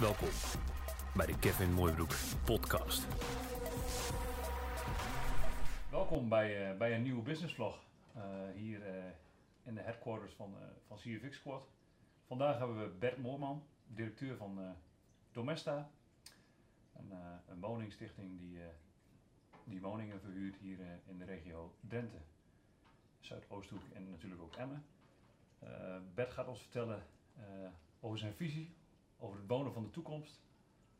Welkom bij de Kevin Mooibroek podcast. Welkom bij, eh, bij een nieuwe business vlog eh, hier eh, in de headquarters van, van CFX Squad. Vandaag hebben we Bert Moorman, directeur van Domesta, een, woningstichting die, die woningen verhuurt hier in de regio Drenthe, Zuidoosthoek en natuurlijk ook Emmen. Bert gaat ons vertellen over zijn visie, over het wonen van de toekomst.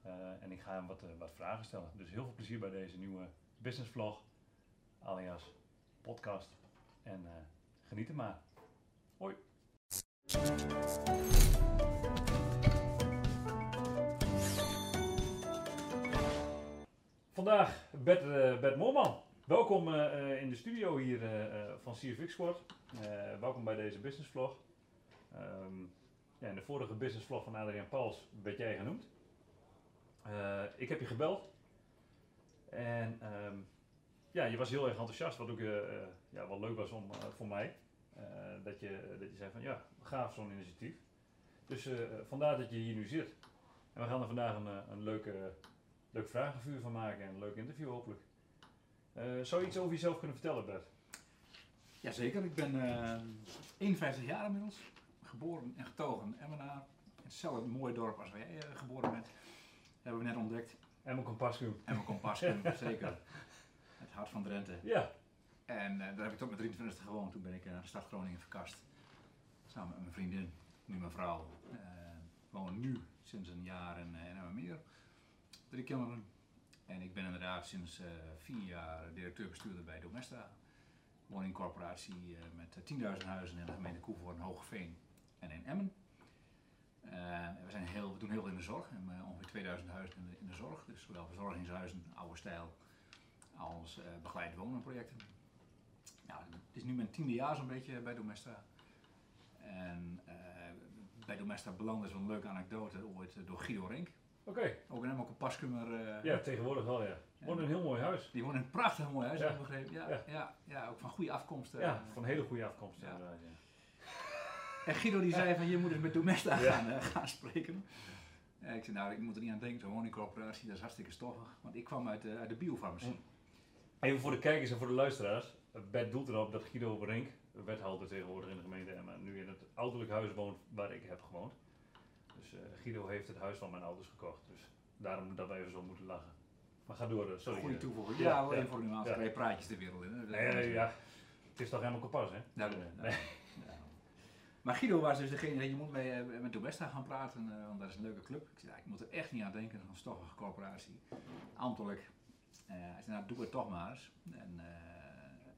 Eh, en ik ga hem wat, eh, wat vragen stellen. Dus heel veel plezier bij deze nieuwe business vlog alias podcast. En eh, geniet er maar. Hoi. Vandaag Bert, Bert Moorman. Welkom in de studio hier van CFX Squad. Welkom bij deze business vlog. Ehm, in de vorige business vlog van Adriaan Pauls werd jij genoemd. Eh, ik heb je gebeld. En ehm, ja, je was heel erg enthousiast, wat ook eh, ja, wel leuk was om, voor mij. Dat, je, dat je zei van ja, gaaf zo'n initiatief. Dus vandaar dat je hier nu zit. En we gaan er vandaag een, een leuke, leuk vragenvuur van maken en een leuk interview hopelijk. Zou je iets over jezelf kunnen vertellen, Bert? Jazeker, ik ben eh 51 jaar inmiddels. Geboren en getogen in Emmenaar. Hetzelfde mooie dorp als jij eh, geboren bent. hebben we net ontdekt. En mijn compascuum. En mijn kompas, zeker. Het hart van Drenthe. Ja, En eh, daar heb ik tot mijn 23 gewoond. Toen ben ik eh, naar de stad Groningen verkast. Samen met mijn vriendin, nu mijn vrouw. Eh woon nu sinds een jaar in, uh, in Emmermeer. Drie kinderen. En ik ben inderdaad sinds eh, vier jaar directeur-bestuurder bij Domesta. Woningcorporatie eh, met eh, 10.000 huizen in de gemeente Koevoorn, Hoogveen en in Emmen. Eh, we, zijn heel, we doen heel veel in de zorg. We hebben eh, ongeveer 2000 huizen in de, in de zorg. Dus zowel verzorgingshuizen, oude stijl, als eh begeleid wonenprojecten. Nou, het is nu mijn tiende jaar zo'n beetje bij Domesta. En bij Domesta belandde zo'n leuke anekdote ooit door Guido Rink. oké. Ook een helemaal paskummer. eh, Ja, tegenwoordig wel ja. Woont in een heel mooi huis. Die woont in een prachtig mooi huis, Ja. heb ik begrepen. Ja, Ja. ja. Ja, ook van goede afkomst. Ja, van hele goede afkomst Ja. inderdaad. Ja. En Guido die zei van, je moet eens met Domesta Ja. gaan, eh, gaan spreken. Eh, ik zei, nou, ik moet er niet aan denken, zo'n woningcorporatie, dat is hartstikke stoffig. Want ik kwam uit, de uit de biofarmacie. Even voor de kijkers en voor de luisteraars. Bert doelt erop dat Guido Brink, wethouder tegenwoordig in de gemeente Emmen, nu in het ouderlijk huis woont waar ik heb gewoond. Dus eh, Guido heeft het huis van mijn ouders gekocht. Dus daarom dat we even zo moeten lachen. Maar ga door, eh, sorry. Goede eh. toevoeging. Ja, Ja, alleen ja. voor nu aan Ja. ja. praatjes de wereld in. hè. Nee, nee, ja. Het is toch helemaal kompas, hè? Nou, Eh, nee. Maar Guido was dus degene die je moet mee, eh, met Domesta gaan praten, eh, want dat is een leuke club. Ik zei, ja, ik moet er echt niet aan denken, zo'n stoffige corporatie. Ambtelijk. Eh, hij zei, nou doe het toch maar eens. En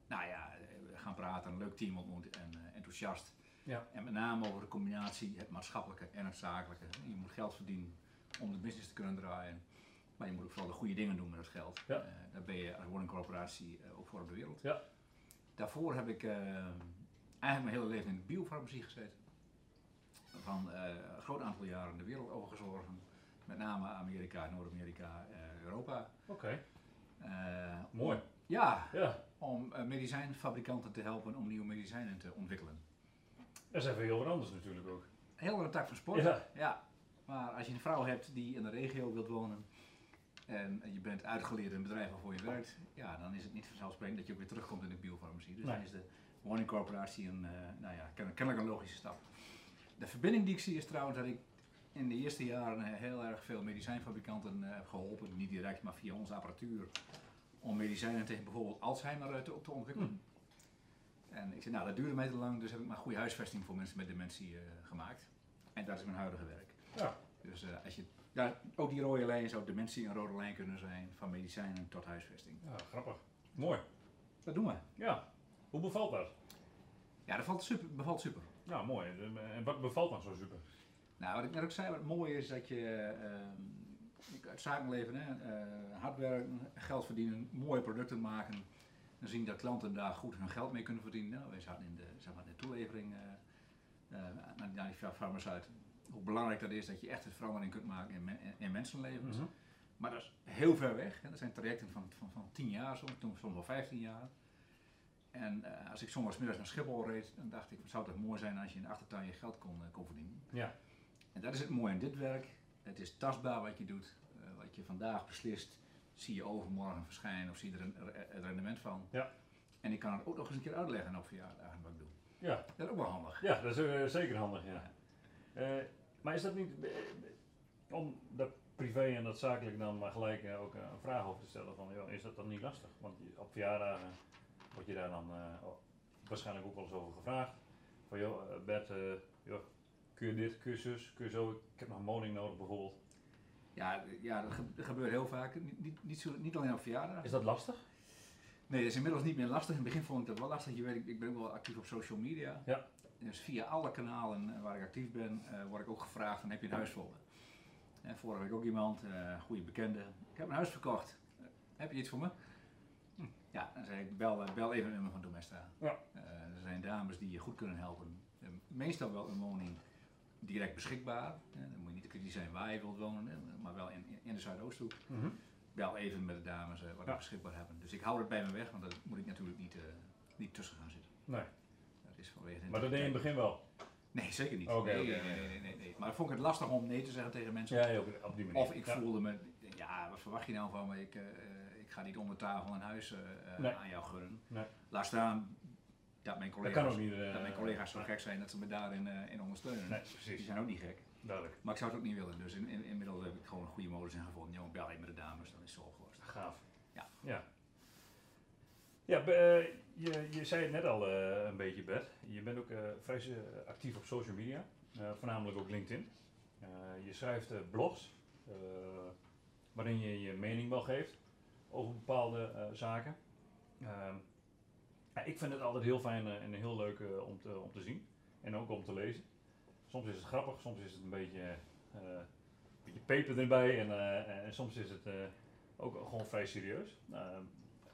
nou ja, we gaan praten, een leuk team ontmoet en enthousiast. Ja. En met name over de combinatie, het maatschappelijke en het zakelijke. Je moet geld verdienen om de business te kunnen draaien. Maar je moet ook vooral de goede dingen doen met het geld. Ja. Daar ben je als woningcorporatie eh, ook voor op de wereld. Ja. Daarvoor heb ik eigenlijk mijn hele leven in de biofarmacie gezeten. Van eh, een groot aantal jaren de wereld overgezorgen. Met name Amerika, Noord-Amerika, eh, Europa. Oké, Eh, mooi. ja, Ja, om medicijnfabrikanten te helpen om nieuwe medicijnen te ontwikkelen. dat is even heel wat anders natuurlijk ook. Een heel andere tak van sport. Ja. ja. Maar als je een vrouw hebt die in de regio wilt wonen en je bent uitgeleerd in het bedrijf waarvoor je werkt, ja, dan is het niet vanzelfsprekend dat je ook weer terugkomt in de biofarmacie. Dus Nee. dan is de woningcorporatie een, eh, nou ja, ken- kennelijk een logische stap. De verbinding die ik zie is trouwens dat ik in de eerste jaren eh, heel erg veel medicijnfabrikanten eh, heb geholpen, niet direct, maar via onze apparatuur, om medicijnen tegen bijvoorbeeld Alzheimer te, te ontwikkelen. En ik zei, nou dat duurde mij te lang, dus heb ik maar goede huisvesting voor mensen met dementie gemaakt. En dat is mijn huidige werk. Ja, Dus als je, ook die rode lijn zou dementie een rode lijn kunnen zijn, van medicijnen tot huisvesting. ja grappig. Mooi. Dat doen we. Ja, hoe bevalt dat? Ja, dat valt super, bevalt super. Nou, mooi. En wat bevalt dan zo super? Nou, wat ik net ook zei, wat mooi is dat je ik- het zakenleven, hè, eh, hard werken, geld verdienen, mooie producten maken. Dan zien dat klanten daar goed hun geld mee kunnen verdienen. Nou, wij zaten in de, zeg maar, de toelevering eh, naar, naar die farmaceut. Hoe belangrijk dat is dat je echt een verandering kunt maken in, me- in mensenlevens. Mhm. Maar dat is heel ver weg. Hè. Dat zijn trajecten van, van, van 10 jaar, soms, soms wel 15 jaar. En eh, als ik soms middags naar Schiphol reed, dan dacht ik, zou het mooi zijn als je in de achtertuin je geld kon, eh, kon verdienen. Ja. En dat is het mooie aan dit werk. Het is tastbaar wat je doet. Eh, wat je vandaag beslist, zie je overmorgen verschijnen of zie je er een, een rendement van. Ja. En ik kan het ook nog eens een keer uitleggen op verjaardagen wat ik doe. Ja, Dat is ook wel handig. ja dat is zeker handig, ja. Maar is dat niet, om dat privé en dat zakelijk dan maar gelijk ook een vraag over te stellen van, joh, is dat dan niet lastig? Want op verjaardagen word je daar dan eh, o- waarschijnlijk ook wel eens over gevraagd. Van joh, eh, Bert, eh, joh, kun je dit, kun je zus, kun je zo, ik heb nog een woning nodig bijvoorbeeld. Ja, ja dat, ge- dat gebeurt heel vaak. Niet, niet, niet, zo, niet alleen op verjaardagen. Is dat lastig? Nee, dat is inmiddels niet meer lastig. In het begin vond ik dat wel lastig. Je weet, ik, ik ben ook wel actief op social media. Ja. Dus via alle kanalen waar ik actief ben, word ik ook gevraagd van heb je een huis voor me? En vorige week ook iemand, eh goede bekende. Ik heb een huis verkocht. Heb je iets voor me? Ja, dan zei ik, bel, bel even een nummer van Domesta. Ja. Eh, er zijn dames die je goed kunnen helpen. Eh, meestal wel een woning direct beschikbaar. Eh, dan moet je niet kritisch zijn waar je wilt wonen, maar wel in, in de Zuidoosthoek bel even met de dames wat we Ja. beschikbaar hebben. Dus ik hou het bij me weg, want daar moet ik natuurlijk niet, niet tussen gaan zitten. Nee, Dat is vanwege maar dat deed je in het begin wel. Nee, zeker niet. Oké, nee, nee, nee, nee, nee, nee. Maar vond ik het lastig om nee te zeggen tegen mensen. Ja, op, op die manier. Of ik Ja. voelde me, ja, wat verwacht je nou van me? Ik, ik ga niet onder tafel een huis eh, eh, Nee. aan jou gunnen. Nee. Laat staan dat mijn collega's, niet. eh, dat mijn collega's zo gek zijn dat ze me daarin in ondersteunen. Nee, Die precies. zijn ook niet gek. Duidelijk. Maar ik zou het ook niet willen. Dus in, in, inmiddels heb ik gewoon een goede modus in gevonden. Jongen, bel even met de dames, dan is het zo opgelost. Gaaf. Ja. Ja, ja be- je, je zei het net al een beetje, Bert. Je bent ook vrij actief op social media, voornamelijk ook LinkedIn. Je schrijft blogs, waarin je je mening wel geeft over bepaalde eh, zaken. Ehm, ja, ik vind het altijd heel fijn eh, en heel leuk eh, om, te, om te zien en ook om te lezen. Soms is het grappig, soms is het een beetje, een beetje peper erbij en, en soms is het ook gewoon vrij serieus. Ehm,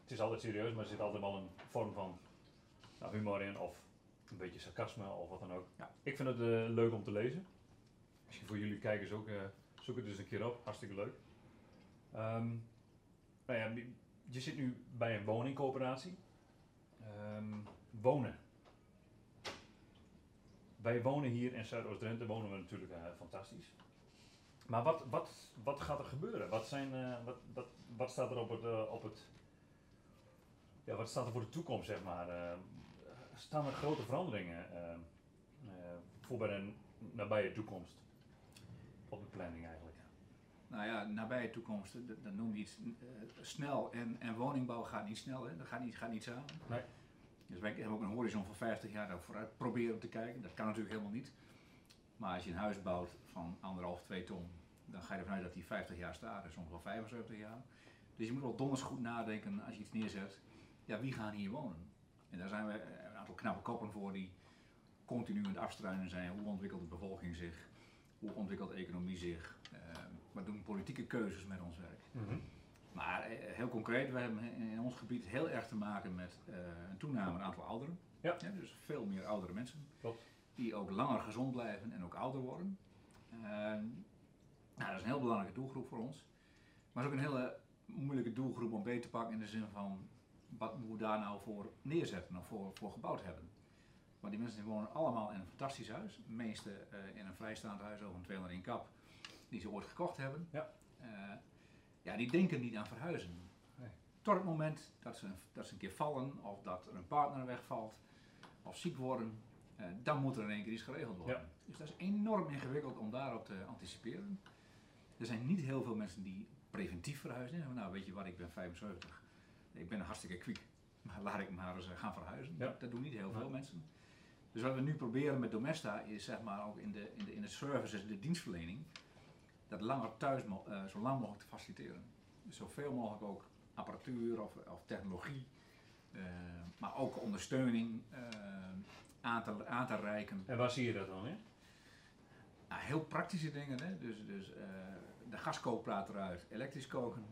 het is altijd serieus, maar er zit altijd wel een vorm van nou, humor in of een beetje sarcasme of wat dan ook. Ja. Ik vind het leuk om te lezen. Misschien voor jullie kijkers ook, zoek het dus een keer op, hartstikke leuk. Ehm, nou ja, je- zit nu bij een woningcoöperatie. Ehm, wonen. Wij wonen hier in Zuidoost-Drenthe, wonen we natuurlijk eh, fantastisch. Maar wat, wat, wat gaat er gebeuren? Wat, zijn, eh, wat, wat, wat staat er op het, eh, op het. Ja, wat staat er voor de toekomst, zeg maar? Staan er grote veranderingen voor bij de nabije toekomst? Op de planning eigenlijk. Nou ja, nabije toekomst, dat, dat noem je iets eh, snel. En, en woningbouw gaat niet snel, hè? dat gaat niet, gaat niet samen. Nee. Dus wij hebben ook een horizon van 50 jaar daar vooruit proberen te kijken. Dat kan natuurlijk helemaal niet. Maar als je een huis bouwt van anderhalf, twee ton, dan ga je ervan uit dat die 50 jaar staat, dus ongeveer 75 jaar. Dus je moet wel donders goed nadenken als je iets neerzet. Ja, wie gaan hier wonen? En daar zijn we eh, een aantal knappe koppen voor die continu aan het afstruinen zijn. Hoe ontwikkelt de bevolking zich? Hoe ontwikkelt de economie zich? Eh, wat doen politieke keuzes met ons werk? Maar eh, heel concreet, we hebben in ons gebied heel erg te maken met eh, een toename aantal ouderen. Ja. dus veel meer oudere mensen. Klopt. Die ook langer gezond blijven en ook ouder worden. Eh, nou, dat is een heel belangrijke doelgroep voor ons. Maar het is ook een hele moeilijke doelgroep om beter te pakken in de zin van wat moeten we daar nou voor neerzetten of voor, voor gebouwd hebben. Maar die mensen wonen allemaal in een fantastisch huis. De meeste in een vrijstaand huis over een 201 kap die ze ooit gekocht hebben. Ja. Eh, ja, die denken niet aan verhuizen. Nee. Tot het moment dat ze, dat ze een keer vallen of dat er een partner wegvalt of ziek worden, eh, dan moet er in één keer iets geregeld worden. Ja. Dus dat is enorm ingewikkeld om daarop te anticiperen. Er zijn niet heel veel mensen die preventief verhuizen. Nou, weet je wat, ik ben 75. Ik ben hartstikke kwiek. Maar laat ik maar eens eh, gaan verhuizen. Ja. Dat, doen niet heel veel mensen. Dus wat we nu proberen met Domesta is zeg maar ook in de, in de, in de services, de dienstverlening, dat langer thuis eh, zo lang mogelijk te faciliteren. Dus zoveel mogelijk ook apparatuur of, of technologie, eh, maar ook ondersteuning eh, aan, te, aan te reiken. En waar zie je dat dan in? Nou, heel praktische dingen, hè? dus, dus de gaskookplaat eruit, elektrisch koken,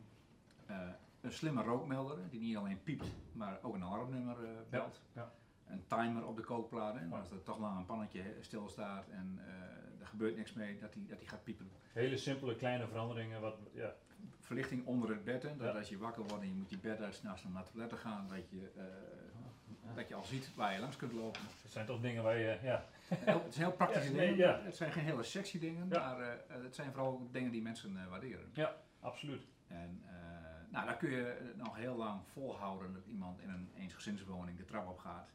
een slimme rookmelder die niet alleen piept, maar ook een alarmnummer belt. ja. Een timer op de kookplaat, hè? Als er toch lang een pannetje stilstaat en gebeurt niks mee, dat die, dat die gaat piepen. Hele simpele kleine veranderingen. Wat, ja. Verlichting onder het bed, hè? dat Ja. als je wakker wordt en je moet je bed uit s'nachts naar het toilet gaan, dat je, eh, dat je al ziet waar je langs kunt lopen. Dat zijn toch dingen waar je, ja, Heel- het zijn heel praktische Ja, nee, dingen. ja. Het zijn geen hele sexy dingen, Ja. maar eh, het zijn vooral dingen die mensen eh, waarderen. Absoluut. En nou, daar kun je nog heel lang volhouden dat iemand in een eensgezinswoning de trap op gaat.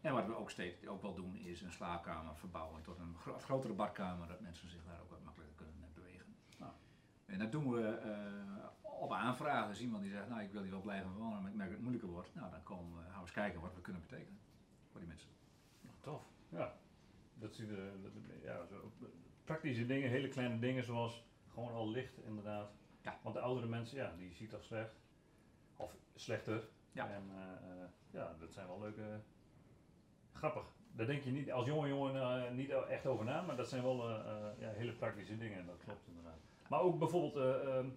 En wat we ook steeds ook wel doen is een slaapkamer verbouwen tot een gro- grotere badkamer, dat mensen zich daar ook wat makkelijker kunnen eh, bewegen. Nou. En dat doen we eh, op aanvraag. Dus iemand die zegt, nou ik wil hier wel blijven wonen, maar ik merk dat het moeilijker wordt. Nou, dan komen we, gaan we eens kijken wat we kunnen betekenen voor die mensen. Tof. Ja. Dat zie je, dat- ja, zo, praktische dingen, hele kleine dingen zoals gewoon al licht inderdaad. Ja. Want de oudere mensen, ja, die ziet toch slecht. Of slechter. Ja. En eh, ja, dat zijn wel leuke, grappig. Daar denk je niet, als jonge jongen eh, niet echt over na, maar dat zijn wel eh, eh, ja, hele praktische dingen, dat klopt inderdaad. Maar ook bijvoorbeeld, eh, ehm,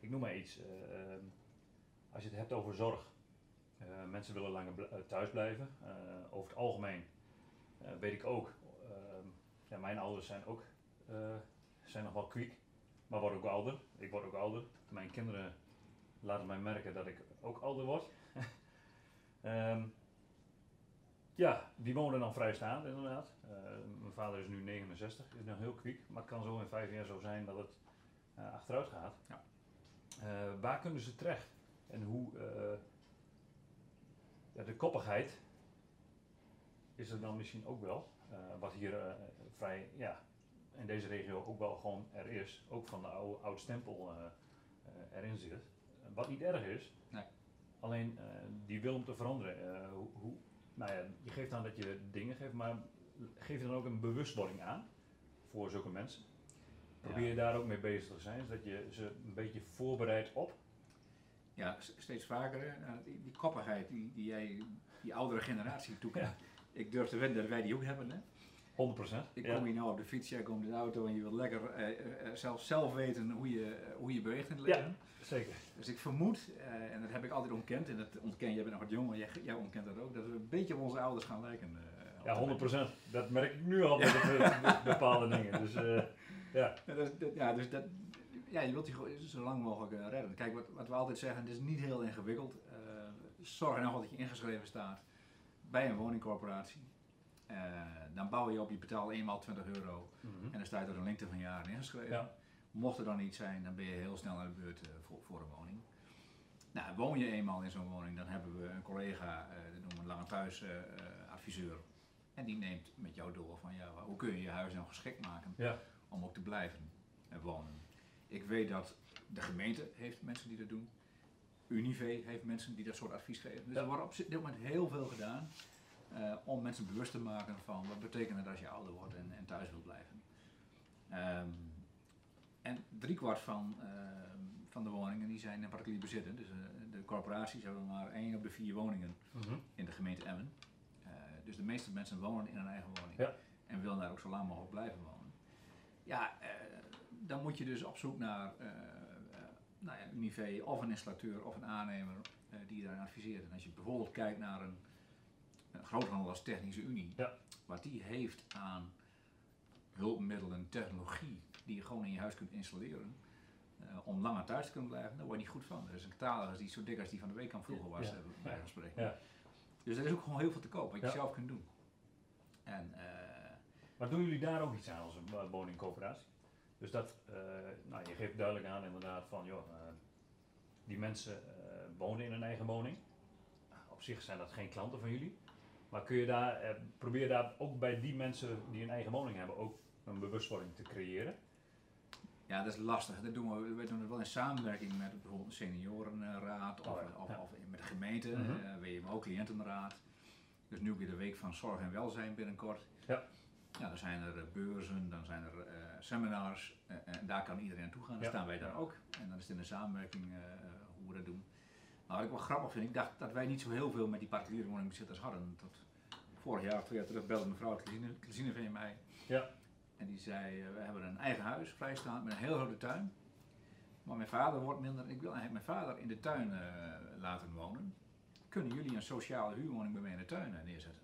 ik noem maar iets, eh, ehm, als je het hebt over zorg. Mensen willen langer thuis blijven. Over het algemeen weet ik ook, ehm, ja, mijn ouders zijn ook zijn nog wel kwiek, maar worden ook ouder. Ik word ook ouder. Mijn kinderen laten mij merken dat ik ook ouder word. ja, die wonen dan vrijstaand inderdaad. Eh, mijn vader is nu 69, is nog heel kwiek, maar het kan zo in vijf jaar zo zijn dat het eh, achteruit gaat. Ja. Eh, waar kunnen ze terecht? En hoe ja, de koppigheid is er dan misschien ook wel, wat hier vrij, ja, in deze regio ook wel gewoon er is, ook van de oude, oud stempel erin zit. Wat niet erg is, Nee. alleen die wil om te veranderen. hoe, hoe, nou ja, je geeft aan dat je dingen geeft, maar geef je dan ook een bewustwording aan voor zulke mensen? Probeer je daar ook mee bezig te zijn, zodat je ze een beetje voorbereidt op? Ja, steeds vaker. Nou, die, die koppigheid die, die jij die oudere generatie toekent. Ik durf te wedden dat wij die ook hebben. Hè? 100%. Ik ja. kom hier nou op de fiets, jij komt in de auto en je wilt lekker eh, eh, eh, zelf, zelf weten hoe je, eh, hoe je beweegt in het Ja. Zeker. Dus ik vermoed, eh, en dat heb ik altijd ontkend, en dat ontken jij bent nog wat jonger, jij, jij ontkent dat ook, dat we een beetje op onze ouders gaan lijken. eh, Ja, dat 100%. Dat merk ik nu al met het- bepaalde dingen. Dus eh, ja. Ja, dat, dat- ja, dus dat, ja, je wilt die gewoon zo lang mogelijk eh, redden. Kijk, wat, wat we altijd zeggen, het is niet heel ingewikkeld. Eh, zorg er nou dat je ingeschreven staat bij een woningcorporatie. Eh, dan bouw je op, je betaalt eenmaal 20 euro en dan sta je er een lengte van jaren ingeschreven. Ja. Mocht er dan iets zijn, dan ben je heel snel aan de beurt eh, voor, voor een woning. Nou, woon je eenmaal in zo'n woning, dan hebben we een collega, eh dat noemen we een lange thuis eh, adviseur. En die neemt met jou door van ja, hoe kun je je huis nou geschikt maken Ja. om ook te blijven wonen. Ik weet dat de gemeente heeft mensen die dat doen. Unive heeft mensen die dat soort advies geven. Dus er wordt op dit moment heel veel gedaan om mensen bewust te maken van wat betekent het als je ouder wordt en, en thuis wilt blijven. Ehm, en driekwart van, ehm, van de woningen die zijn in particulier bezitten. Dus eh, de corporaties hebben maar één op de vier woningen Mhm. in de gemeente Emmen. Eh, dus de meeste mensen wonen in een eigen woning. Ja. En willen daar ook zo lang mogelijk blijven wonen. Ja, eh, dan moet je dus op zoek naar eh, eh, nou ja, Unive of een installateur of een aannemer eh, die je daarin adviseert. En als je bijvoorbeeld kijkt naar een, een groothandel als Technische Unie, Ja. wat die heeft aan hulpmiddelen, technologie, die je gewoon in je huis kunt installeren. eh, om langer thuis te kunnen blijven, daar word je niet goed van. Er is een catalogus die zo dik als die van de Weekamp vroeger was, Ja. eh, bij spreken. Ja. Dus er is ook gewoon heel veel te koop, wat je zelf kunt doen. En eh, Maar doen jullie daar ook iets aan als een eh, woningcoöperatie? Dus dat, nou, je geeft duidelijk aan inderdaad van, joh, die mensen wonen in een eigen woning. Op zich zijn dat geen klanten van jullie. Maar kun je daar, probeer daar ook bij die mensen die een eigen woning hebben ook een bewustwording te creëren? Ja, dat is lastig. Dat doen we, we doen het wel in samenwerking met bijvoorbeeld een seniorenraad of, Oh of, ja. of met de gemeente, Mhm. eh, WMO, cliëntenraad. Dus nu ook weer de week van zorg en welzijn binnenkort. Ja. Ja, dan zijn er eh, beurzen, dan zijn er eh, seminars en daar kan iedereen naartoe gaan. Daar Ja. staan wij dan ook. En dan is het in de samenwerking hoe we dat doen. Maar wat ik wel grappig vind, ik dacht dat wij niet zo heel veel met die particuliere woningbezitters hadden. Tot vorig jaar of twee jaar terug belde mevrouw Klesine van mij. Ja. En die zei, eh, we hebben een eigen huis, vrijstaand, met een heel grote tuin. Maar mijn vader wordt minder, ik wil eigenlijk mijn vader in de tuin eh, laten wonen. Kunnen jullie een sociale huurwoning bij mij in de tuin eh, neerzetten?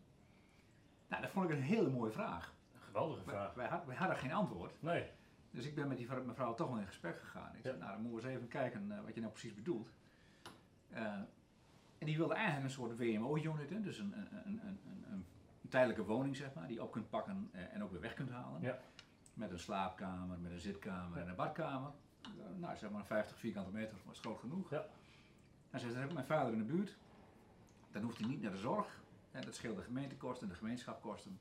Nou, dat vond ik een hele mooie vraag. Een geweldige vraag. wij, had- wij hadden geen antwoord. Nee. Dus ik ben met die vrou- mevrouw toch wel in gesprek gegaan. Ik zei, nou dan moeten we eens even kijken wat je nou precies bedoelt. En die wilde eigenlijk een soort WMO-unit, dus een, een, een, een, een, tijdelijke woning, zeg maar, die je op kunt pakken eh, en ook weer weg kunt halen. Ja. Met een slaapkamer, met een zitkamer en een badkamer. Nou, zeg maar 50 vierkante meter was groot genoeg. Ja. En ze dan heb ik mijn vader in de buurt. Dan hoeft hij niet naar de zorg. En dat scheelt de gemeentekosten en de gemeenschapkosten.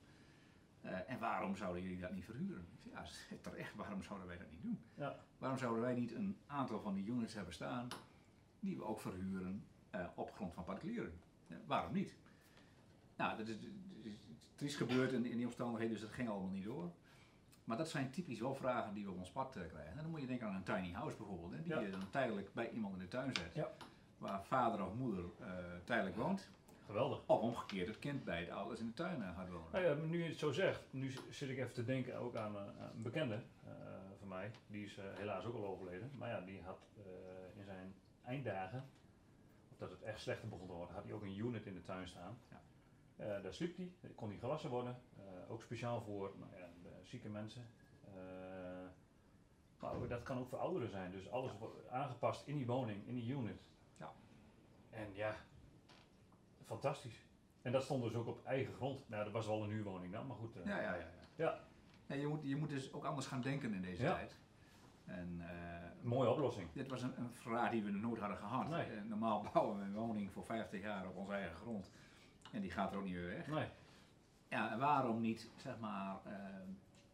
Eh, en waarom zouden jullie dat niet verhuren? Zei, Ja, terecht, waarom zouden wij dat niet doen? Ja. Waarom zouden wij niet een aantal van die units hebben staan die we ook verhuren eh, op grond van particulieren? Waarom niet? Nou, dat is, dat is triest gebeurd in, in die omstandigheden, dus dat ging allemaal niet door. Maar dat zijn typisch wel vragen die we op ons pad eh, krijgen. En dan moet je denken aan een tiny house bijvoorbeeld, hè, die Ja. je dan tijdelijk bij iemand in de tuin zet. Ja. Waar vader of moeder eh, tijdelijk woont. Geweldig. Of omgekeerd het kind bij de ouders in de tuin eh, gaat wonen. Nou ja, nu je het zo zegt, nu zit ik even te denken ook aan, aan een bekende van mij. Die is helaas ook al overleden. Maar ja, die had in zijn einddagen, of dat het echt slechter begon te worden, had hij ook een unit in de tuin staan. Ja. Eh, daar sliep hij, kon hij gewassen worden. Eh, ook speciaal voor nou ja, zieke mensen. Eh, maar ook- dat kan ook voor ouderen zijn. Dus alles wordt aangepast in die woning, in die unit. Ja. En ja, fantastisch. En dat stond dus ook op eigen grond. Nou, dat was wel een huurwoning dan, maar goed. Ja, ja, ja. Ja, Ja, je, moet, je moet dus ook anders gaan denken in deze Ja. tijd. En, mooie oplossing. Dit was een, een vraag die we nooit hadden gehad. Nee. Eh, normaal bouwen we een woning voor 50 jaar op onze eigen grond. En die gaat er ook niet weer weg. Nee, Ja, en waarom niet, zeg maar, eh,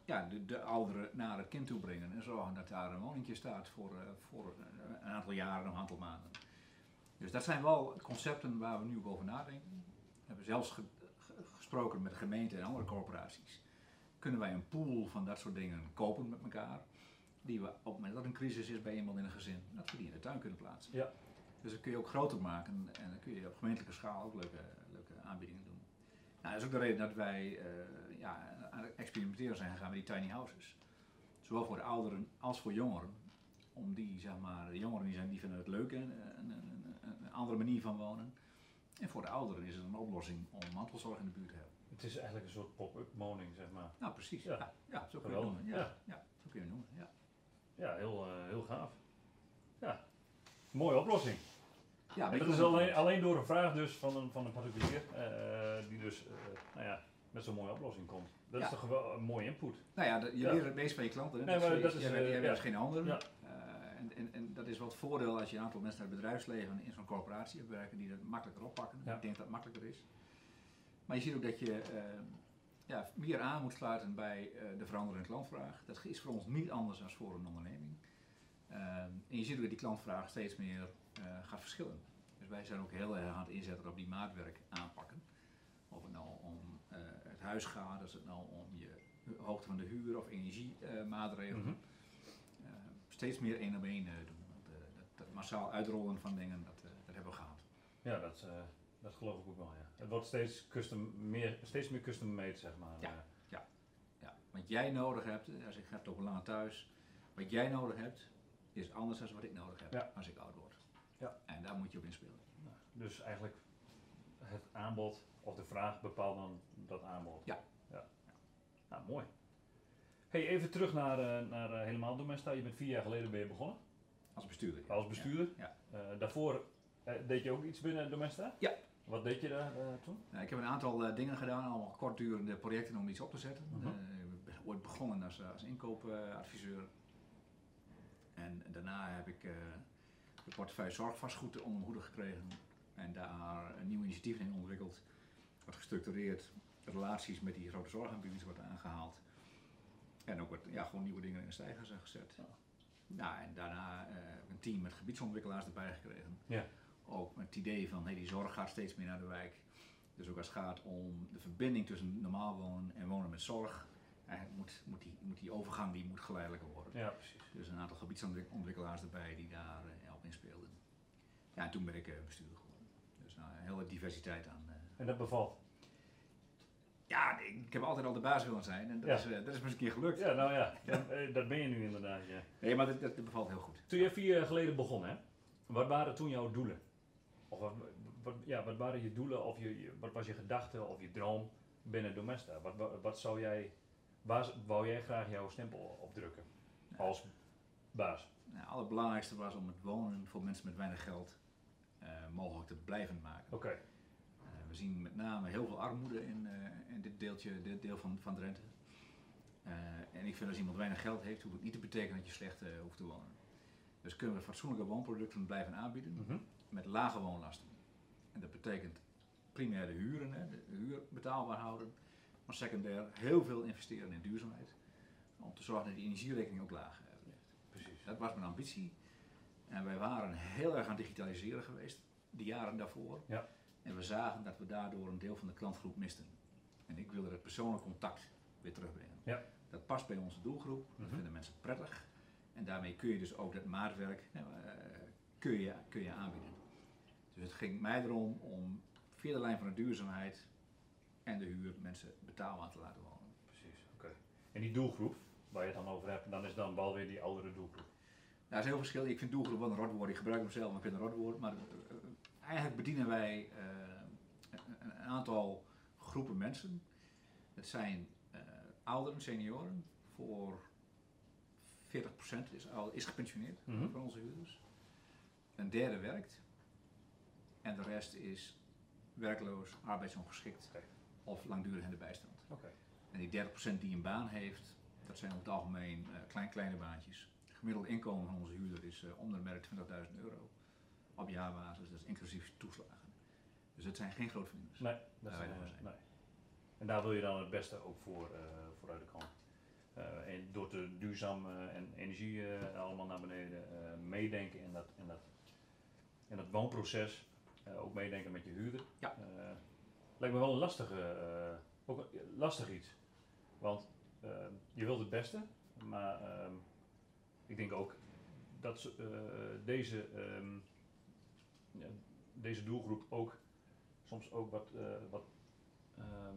ja, de, de ouderen naar het kind toe brengen en zorgen dat daar een woningje staat voor, eh, voor een aantal jaren, een aantal maanden. Dus dat zijn wel concepten waar we nu over nadenken. We hebben zelfs ge- ge- gesproken met de gemeente en andere corporaties. Kunnen wij een pool van dat soort dingen kopen met elkaar, die we op het moment dat een crisis is bij iemand in een gezin, dat we die in de tuin kunnen plaatsen. Ja. Dus dat kun je ook groter maken en dan kun je op gemeentelijke schaal ook leuke aanbiedingen doen. Nou, dat is ook de reden dat wij eh, ja, aan het experimenteren zijn gegaan met die tiny houses. Zowel voor de ouderen als voor jongeren. Om die, zeg maar, de jongeren die, zijn, die vinden het leuk, een, een, een, andere manier van wonen. En voor de ouderen is het een oplossing om mantelzorg in de buurt te hebben. het is eigenlijk een soort pop-up woning, zeg maar. Nou, precies. Ja. Ja, ja, zo kun je het noemen. Ja, ja. ja. zo kun je het noemen. Ja. Ja, heel, eh, heel gaaf. Ja, mooie oplossing. Ja, dat je is alleen, alleen door een vraag dus van een, van een particulier, eh, die dus, eh, nou ja, met zo'n mooie oplossing komt. Dat Ja. is toch wel een mooie input. Nou ja, je Ja. leert het meest van je klanten. Hè? Nee, maar dat is, bent ja. als geen ander. Ja. Eh, en, en, en dat is wat voordeel als je een aantal mensen uit het bedrijfsleven in zo'n corporatie hebt werken die dat makkelijker oppakken. Ik denk dat het makkelijker is. Maar je ziet ook dat je ja, meer aan moet sluiten bij de veranderende klantvraag. Dat is voor ons niet anders dan voor een onderneming. En je ziet ook dat die klantvraag steeds meer gaat verschillen. Dus wij zijn ook heel erg aan het inzetten op die maatwerk aanpakken. Of het nou om eh, het huis gaat, als het nou om je hoogte van de huur of energiemaatregelen. Mhm. Eh, steeds meer één op één eh, doen. Want, eh, dat, dat massaal uitrollen van dingen, dat, eh, dat hebben we gehad. Ja, dat, eh, dat geloof ik ook wel, ja. Het wordt steeds, custom, meer, steeds meer custom made, zeg maar. Ja. Eh, Ja, wat jij nodig hebt, eh, als ik het over lang thuis, wat jij nodig hebt, is anders dan wat ik nodig heb Ja. als ik oud word. Ja. En daar moet je op inspelen. nou, dus eigenlijk het aanbod of de vraag bepaalt dan dat aanbod. Ja. ja. Nou, mooi. Hey, even terug naar, eh, naar eh, helemaal Domesta. Je bent vier jaar geleden ben je begonnen Als bestuurder. ja. als bestuurder. Ja. Eh, daarvoor deed je ook iets binnen Domesta? Ja. Wat deed je daar eh, toen? Nou, ik heb een aantal eh, dingen gedaan, allemaal kortdurende projecten om iets op te zetten. Mhm. Eh, ik ben ooit begonnen als, als inkoopadviseur. en daarna heb ik eh, de portefeuille zorgvastgoed onder hoede gekregen. En daar een nieuw initiatief in ontwikkeld. Wat gestructureerd relaties met die grote zorgaanbieders wordt aangehaald. En ook wat, ja, gewoon nieuwe dingen in de stijgers zijn gezet. Ja. Nou, en daarna eh, ik een team met gebiedsontwikkelaars erbij gekregen. Ja. Ook met het idee van hey, die zorg gaat steeds meer naar de wijk. Dus ook als het gaat om de verbinding tussen normaal wonen en wonen met zorg. Eigenlijk moet, moet, die, moet die overgang die moet geleidelijker worden. Ja, precies. Dus een aantal gebiedsontwikkelaars erbij die daar op inspeelden. Ja, en toen ben ik eh, bestuurder geworden. Dus nou, een hele diversiteit aan. eh. En dat bevalt? Ja, ik, heb altijd al de baas willen zijn en dat, Ja. is, eh, dat is me eens een keer gelukt. Ja, nou ja, dat, dat ben je nu inderdaad, ja. Nee, maar dat, dat, dat bevalt heel goed. Toen je vier jaar geleden begon, hè, wat waren toen jouw doelen? Of wat, wat- ja, wat waren je doelen, of je, wat was je gedachte of je droom binnen Domesta? Wat, wat, wat zou jij, waar wou jij graag jouw stempel op drukken als baas? Nou, het allerbelangrijkste was om het wonen voor mensen met weinig geld eh, mogelijk te blijven maken. Oké, Eh, we we zien met name heel veel armoede in, eh, in dit, deeltje, dit deel van, van Drenthe. En ik vind als iemand weinig geld heeft, hoeft het niet te betekenen dat je slecht hoeft te wonen. Dus kunnen we fatsoenlijke woonproducten blijven aanbieden Mhm. met lage woonlasten. En dat betekent primair de huren, hè, de huur betaalbaar houden, maar secundair heel veel investeren in duurzaamheid. Om te zorgen dat die energierekening ook laag. Dat was mijn ambitie. En wij waren heel erg aan het digitaliseren geweest, de jaren daarvoor. Ja. En we zagen dat we daardoor een deel van de klantgroep misten. En ik wilde het persoonlijk contact weer terugbrengen. Ja. Dat past bij onze doelgroep, dat Mhm. vinden mensen prettig. En daarmee kun je dus ook dat maatwerk nou, eh, kun je, kun je aanbieden. Dus het ging mij erom om via de lijn van de duurzaamheid en de huur mensen betaalbaar te laten wonen. Precies, oké. En die doelgroep, waar je het dan over hebt, dan is dan wel weer die oudere doelgroep. Daar is heel verschil. Ik vind doelgroep wel een rotwoord. Ik gebruik hem zelf, maar ik vind het een rotwoord. Maar eh, eigenlijk bedienen wij eh, een, aantal groepen mensen. Het zijn eh, ouderen, senioren. Voor 40% is, is gepensioneerd Mhm. van onze huurders. Een derde werkt. En de rest is werkloos, arbeidsongeschikt of langdurig in de bijstand. En die 30% die een baan heeft, dat zijn over het algemeen eh, klein, kleine baantjes. Het gemiddelde inkomen van onze huurder is eh onder de merk 20.000 euro op jaarbasis, dat is inclusief toeslagen. Dus het zijn geen grootverdieners. Nee, dat zijn, wij eh, zijn. nee. En daar wil je dan het beste ook voor, eh voor uit de kant. En door te duurzaam en energie allemaal naar beneden meedenken in dat, in, dat, in dat woonproces. ook meedenken met je huurder. Ja. Lijkt me wel een lastige, ook een- lastig iets. Want je wilt het beste, maar ehm, ik denk ook dat eh, deze, ehm, ja, deze doelgroep ook soms ook wat, eh, wat ehm,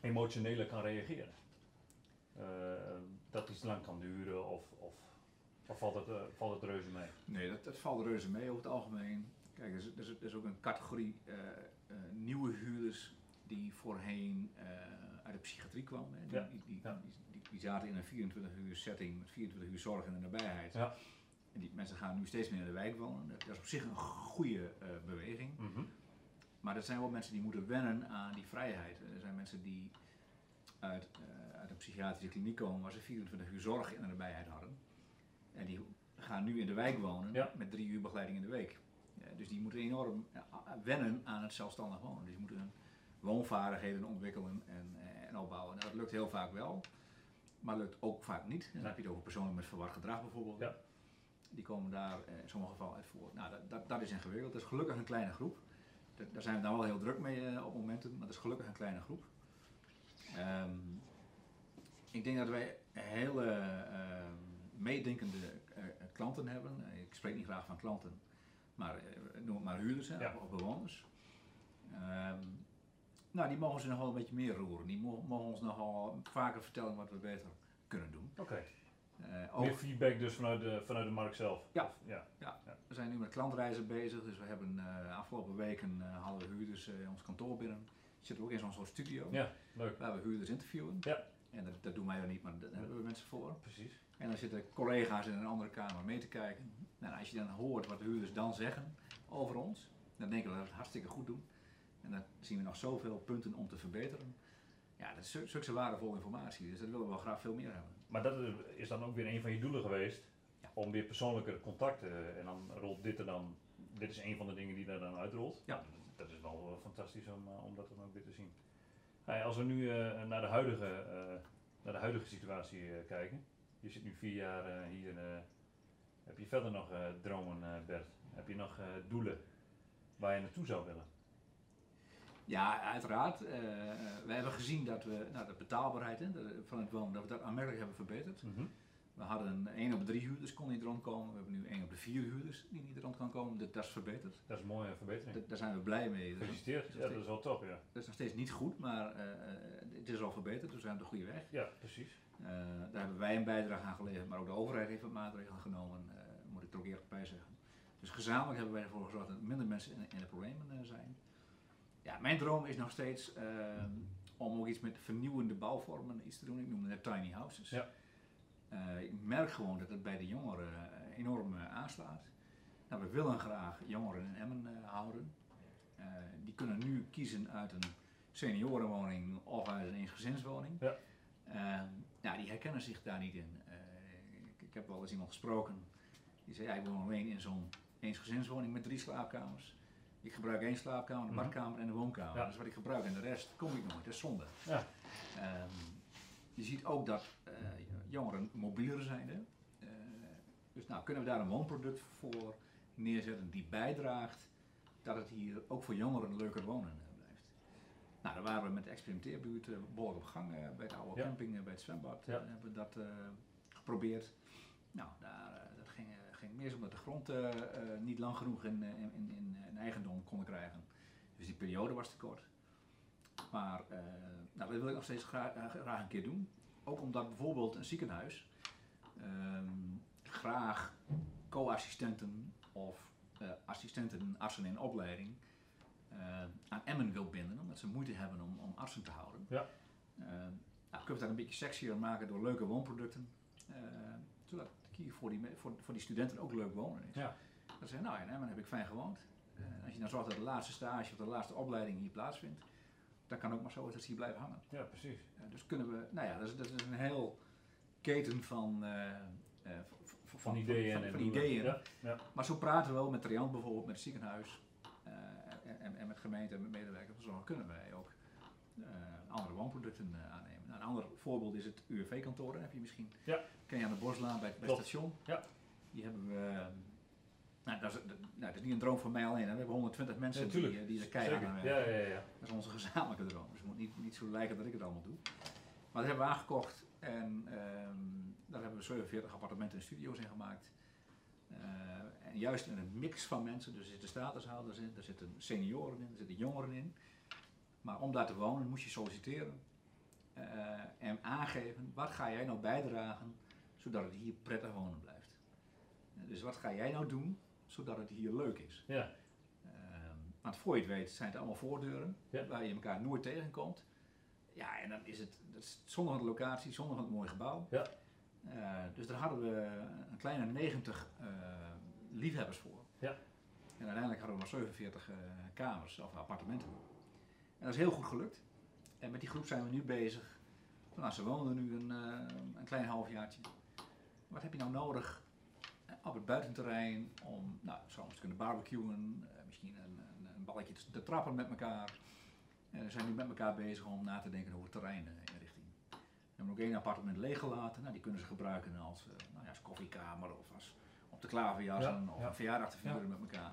emotioneler kan reageren. Eh, dat iets lang kan duren of, of, of valt, het, valt het reuze mee? Nee, dat, dat valt reuze mee over het algemeen. Kijk, er is, is, ook een categorie nieuwe huurders die voorheen eh, uit de psychiatrie kwamen. Hè. Die, Ja, die, die, ja. zaten in een 24 uur setting met 24 uur zorg in de nabijheid. Ja. En die mensen gaan nu steeds meer in de wijk wonen. Dat is op zich een goede eh, beweging. Mhm. Maar er zijn wel mensen die moeten wennen aan die vrijheid. Er zijn mensen die uit, eh, uit een psychiatrische kliniek komen waar ze 24 uur zorg in de nabijheid hadden. En die gaan nu in de wijk wonen met drie uur begeleiding in de week. Ja, dus die moeten enorm wennen aan het zelfstandig wonen. Dus die moeten woonvaardigheden ontwikkelen en, eh, en opbouwen. Nou, dat lukt heel vaak wel, maar lukt ook vaak niet. En dan heb je het over personen met verward gedrag bijvoorbeeld. Ja. Die komen daar eh, in sommige gevallen uit voor. Nou, dat, dat, dat is ingewikkeld. Dat is gelukkig een kleine groep. Da- Daar zijn we dan wel heel druk mee eh, op momenten, maar dat is gelukkig een kleine groep. Ehm, ik denk dat wij hele ehm, meedenkende klanten hebben. Ik spreek niet graag van klanten, maar noem het maar huurders hè, Ja. of, of bewoners. Ehm, nou, die mogen ze nogal een beetje meer roeren. Die mo- mogen ons nogal vaker vertellen wat we beter kunnen doen. Oké. Eh, ook Meer feedback dus vanuit de, vanuit de markt zelf? Ja. Of- ja. We zijn nu met klantreizen bezig, dus we hebben eh, afgelopen weken eh, hadden we huurders eh, ons kantoor binnen. Zitten we ook in zo'n soort studio Ja, leuk. waar we huurders interviewen. Ja. En dat, dat doen wij dan niet, maar daar hebben we mensen voor. Precies. En dan zitten collega's in een andere kamer mee te kijken. Nou, als je dan hoort wat de huurders dan zeggen over ons, dan denken we dat we het hartstikke goed doen. En dan zien we nog zoveel punten om te verbeteren. Ja, dat is zulke waardevolle informatie, dus dat willen we wel graag veel meer hebben. Maar dat is- dan ook weer een van je doelen geweest, Ja. om weer persoonlijker contact eh, en dan rolt dit er dan, dit is een van de dingen die er dan uitrolt. Ja. Nou, Dat, is wel eh, fantastisch om, eh, om dat dan ook weer te zien. Hey, als we nu naar, de huidige, naar de huidige situatie kijken, je zit nu vier jaar hier, heb je verder nog dromen Bert? Heb je nog doelen waar je naartoe zou willen? Ja, uiteraard. Eh, we hebben gezien dat we nou, de betaalbaarheid hè, van het wonen, dat we dat aanmerkelijk hebben verbeterd. We hadden 1 op de 3 huurders kon niet rondkomen. We hebben nu 1 op de 4 huurders die niet rond kan komen. Dat, dat is verbeterd. Dat is een mooie verbetering. Dat- daar zijn we blij mee. Dat Gefeliciteerd. Ja, dat is wel top, ja. dat is nog steeds niet goed, maar eh, eh, het is al verbeterd. We zijn op de goede weg. Ja, precies. Daar hebben wij een bijdrage aan geleverd, maar ook de overheid heeft wat maatregelen genomen, moet ik er ook eerlijk bij zeggen. Dus gezamenlijk hebben wij ervoor gezorgd dat minder mensen in, in de problemen zijn. Ja, mijn droom is nog steeds eh, om ook iets met vernieuwende bouwvormen iets te doen. Ik noemde net tiny houses. Ja. Eh, ik merk gewoon dat het bij de jongeren eh, enorm eh, aanslaat. Nou, we willen graag jongeren in Emmen houden. Die kunnen nu kiezen uit een seniorenwoning of uit een eensgezinswoning. Ja. Ehm, ja, die herkennen zich daar niet in. Ik, ik heb wel eens iemand gesproken die zei, ja, ik woon alleen in zo'n eensgezinswoning met drie slaapkamers. Ik gebruik één slaapkamer, een Mhm. badkamer en een woonkamer. Ja. Dat is wat ik gebruik en de rest kom ik nooit. Dat is zonde. Ja. Ehm, je ziet ook dat eh, jongeren mobieler zijn. Hè? Eh, dus nou, kunnen we daar een woonproduct voor neerzetten die bijdraagt dat het hier ook voor jongeren leuker wonen eh, blijft. Nou, daar waren we met de experimenteerbuurt uh, behoorlijk op gang bij de oude Ja. camping, bij het zwembad. Hebben we dat geprobeerd. Nou, daar, eh, dat ging, eh, ging meer omdat de grond eh, eh, niet lang genoeg in, eh, in, in, eigendom konden krijgen. Dus die periode was te kort. Maar nou, dat wil ik nog steeds graag, graag een keer doen. Ook omdat bijvoorbeeld een ziekenhuis ehm, graag co-assistenten of assistenten, artsen in opleiding aan Emmen wil binden, omdat ze moeite hebben om, om artsen te houden. Ja. Nou, kunnen we dat een beetje sexier maken door leuke woonproducten, zodat hier voor die, voor, voor die studenten ook leuk wonen is. Ja. Dat ze zeggen, nou in Emmen heb ik fijn gewoond. Eh, als je dan zorgt dat de laatste stage of de laatste opleiding hier plaatsvindt, dan kan ook maar zo dat ze hier blijven hangen. Ja, precies. Eh, dus kunnen we, nou ja, dat is, dat is een heel keten van, eh, Van ideeën van, van ideeën. Ja, ja. Maar zo praten we wel met Triant bijvoorbeeld, met het ziekenhuis en, en, met gemeente en met medewerkers. Zo kunnen wij ook andere woonproducten aannemen. Een ander voorbeeld is het UWV-kantoor. Heb je misschien. Ja. Ken je aan de Boslaan bij het, bij het Klopt. station. Ja. Die hebben we. eh, nou, dat is, nou, dat is niet een droom van mij alleen. hè. We hebben 120 mensen die, eh, die er keihard aan Zeker. werken. Ja, ja, ja. Dat is onze gezamenlijke droom. Dus het moet niet, niet zo lijken dat ik het allemaal doe. Maar dat hebben we aangekocht en ehm, daar hebben we 47 appartementen en studio's in gemaakt. Eh, en juist in een mix van mensen, dus er zitten statushouders in, er zitten senioren in, er zitten jongeren in. Maar om daar te wonen moest je solliciteren eh, en aangeven wat ga jij nou bijdragen zodat het hier prettig wonen blijft. Eh, dus wat ga jij nou doen zodat het hier leuk is. Ja. Ehm, want voor je het weet zijn het allemaal voordeuren Ja. waar je elkaar nooit tegenkomt. Ja, en dan is het, dat is zonder de locatie, zonder het mooie gebouw. Ja. Eh, dus daar hadden we een kleine 90 eh, liefhebbers voor. Ja. En uiteindelijk hadden we nog 47 eh, kamers of appartementen. En dat is heel goed gelukt. En met die groep zijn we nu bezig. Nou, ze wonen nu een, eh, een klein halfjaartje. Wat heb je nou nodig eh, op het buitenterrein om nou, soms te kunnen barbecuen, eh, misschien een, een, een balletje te, te trappen met elkaar. En we zijn nu met elkaar bezig om na te denken over het terreininrichting. We hebben ook één appartement leeggelaten. Nou, die kunnen ze gebruiken als, nou ja, als koffiekamer of als op de klaverjassen Ja, of ja. een verjaardag te vieren met elkaar.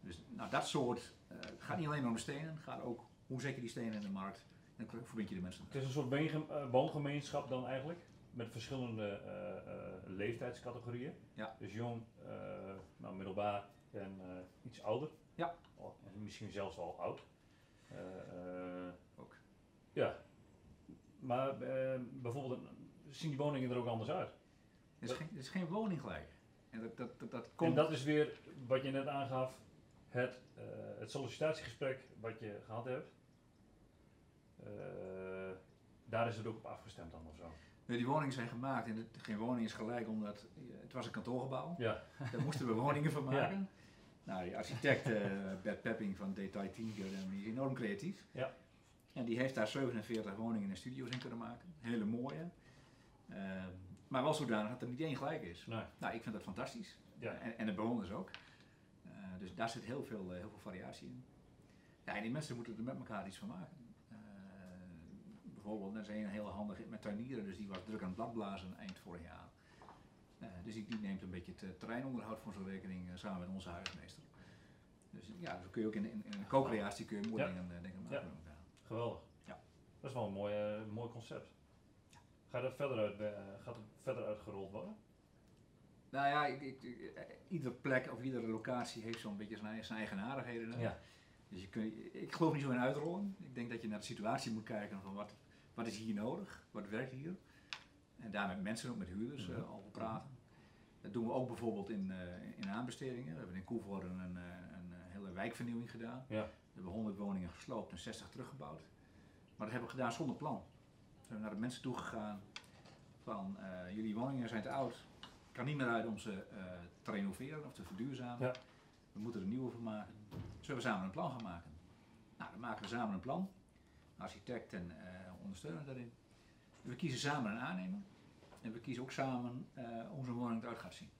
Dus nou, dat soort, eh, het gaat niet alleen om de stenen, het gaat ook hoe zet je die stenen in de markt en verbind je de mensen. Het is een soort beenge- eh, woongemeenschap dan eigenlijk, met verschillende eh, eh, leeftijdscategorieën. Ja. Dus jong, nou, middelbaar en iets ouder. Ja. Oh, en misschien zelfs al oud. Ook. Ja. Maar bijvoorbeeld, zien die woningen er ook anders uit? Het is geen, het is geen woning gelijk. En dat, dat, dat, dat En komt. dat is weer wat je net aangaf, het, eh, het sollicitatiegesprek wat je gehad hebt. Eh, daar is het ook op afgestemd dan of zo. Nee, die woningen zijn gemaakt en het, geen woning is gelijk omdat het was een kantoorgebouw. Ja. Daar moesten we woningen van maken. Nou, die architect eh, Bert Pepping van Detail 10 die is enorm creatief. Ja. En die heeft daar 47 woningen en studio's in kunnen maken. Hele mooie. Ehm, maar wel zodanig dat er niet één gelijk is. Nee. Nou, ik vind dat fantastisch. Ja. En, en de bewoners ook. Dus daar zit heel veel, eh, heel veel variatie in. Ja, en die mensen moeten er met elkaar iets van maken. Eh, bijvoorbeeld, er is een heel handig met tuinieren, dus die was druk aan het bladblazen eind vorig jaar. Eh, dus die, die neemt een beetje het terreinonderhoud voor zijn rekening samen met onze huismeester. Dus ja, zo kun je ook in, in, in een co-creatie kun je mooie Ja. dingen, dingen maken Ja. Geweldig. Ja. Dat is wel een mooi, mooi concept. Gaat dat verder, uit, gaat het verder uitgerold worden? Nou ja, ik, ik, ik- eh, iedere plek of iedere locatie heeft zo'n beetje zijn, zijn eigenaardigheden. hè. Dus je kun, ik geloof niet zo in uitrollen. Ik denk dat je naar de situatie moet kijken van wat, wat is hier nodig, wat werkt hier. En daar met mensen, ook met huurders, eh, Mhm. over praten. Dat doen we ook bijvoorbeeld in, eh, in aanbestedingen. We hebben in Koevoorde een, een, eh, een eh, hele wijkvernieuwing gedaan. Ja. We hebben 100 woningen gesloopt en 60 teruggebouwd. Maar dat hebben we gedaan zonder plan. We zijn naar de mensen toegegaan van eh, jullie woningen zijn te oud. Het kan niet meer uit om ze eh, te renoveren of te verduurzamen. Ja. We moeten er een nieuwe van maken. Zullen we samen een plan gaan maken? Nou, dan maken we samen een plan. Architect en eh, ondersteuner daarin. We kiezen samen een aannemer. En we kiezen ook samen eh, hoe zo'n woning eruit gaat zien.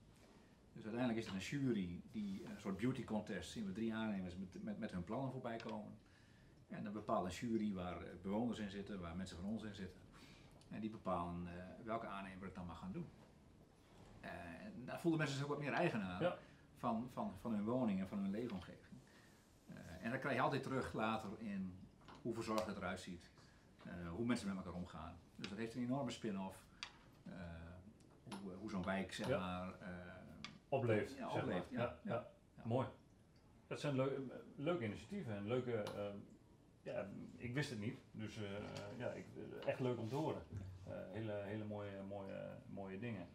Dus uiteindelijk is het een jury die een soort beauty contest zien we drie aannemers met, met, met hun plannen voorbij komen. En dan bepaalt een jury waar bewoners in zitten, waar mensen van ons in zitten. En die bepalen welke aannemer het dan mag gaan doen. Eh, en daar voelden mensen zich ook wat meer eigenaar Ja. van, van, van hun woning en van hun leefomgeving. Eh, en dat krijg je altijd terug later in hoe verzorgd het eruit ziet. eh, hoe mensen met elkaar omgaan. Dus dat heeft een enorme spin-off. hoe hoe zo'n wijk, zeg Ja. maar, Opleeft. Ja, zeg opleeft, maar. ja, Ja, ja. ja. Mooi. Dat zijn leu- leuke initiatieven en leuke. eh, ja, ik wist het niet, dus ja, ik, echt leuk om te horen. Hele, hele mooie, mooie, mooie dingen.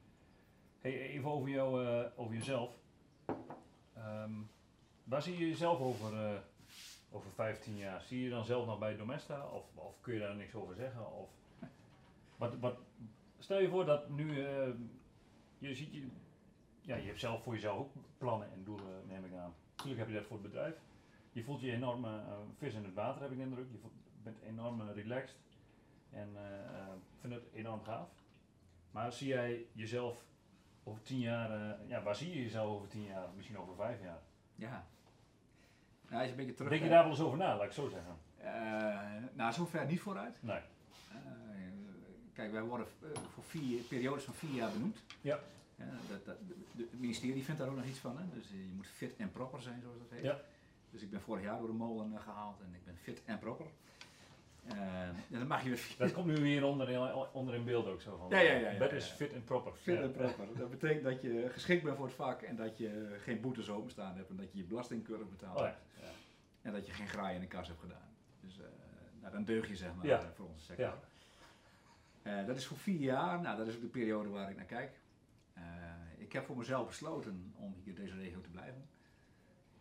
Hey, even over, jou, eh, over jezelf. Ehm, waar zie je jezelf over, eh, over 15 jaar? Zie je dan zelf nog bij Domesta of, of kun je daar niks over zeggen? Of, wat, wat, stel je voor dat nu eh, je ziet je, ja, je hebt zelf voor jezelf ook plannen en doelen, neem ik aan. Natuurlijk heb je dat voor het bedrijf. Je voelt je enorm vis in het water, heb ik de indruk. Je voelt- bent enorm relaxed en eh, eh, vind het enorm gaaf. Maar zie jij jezelf over tien jaar, eh, ja, waar zie je jezelf over tien jaar? Misschien over vijf jaar. ja. Nou, je een beetje terug... Denk je daar wel eens over na, laat ik zo zeggen? Eh, nou, zover niet vooruit. Nee. Eh, kijk, wij worden voor vier, periodes van vier jaar benoemd. Ja. Ja, dat, dat, het ministerie vindt daar ook nog iets van. Hè? Dus je moet fit en proper zijn, zoals dat heet. Ja. Dus ik ben vorig jaar door de molen eh, gehaald en ik ben fit en proper. Eh, dan mag je weer Dat komt nu hier onder in, onder in beeld ook zo van. Ja, ja, ja, ja, Dat ja. is fit en proper. Fit en proper. Dat betekent dat je geschikt bent voor het vak en dat je geen boetes openstaan hebt en dat je je belasting keurig betaalt Oh, hebt. En dat je geen graai in de kas hebt gedaan. Dus eh, nou, dan deug je zeg maar voor onze sector. Ja. Eh, dat is voor vier jaar. Nou, dat is ook de periode waar ik naar kijk. Ik heb voor mezelf besloten om hier in deze regio te blijven.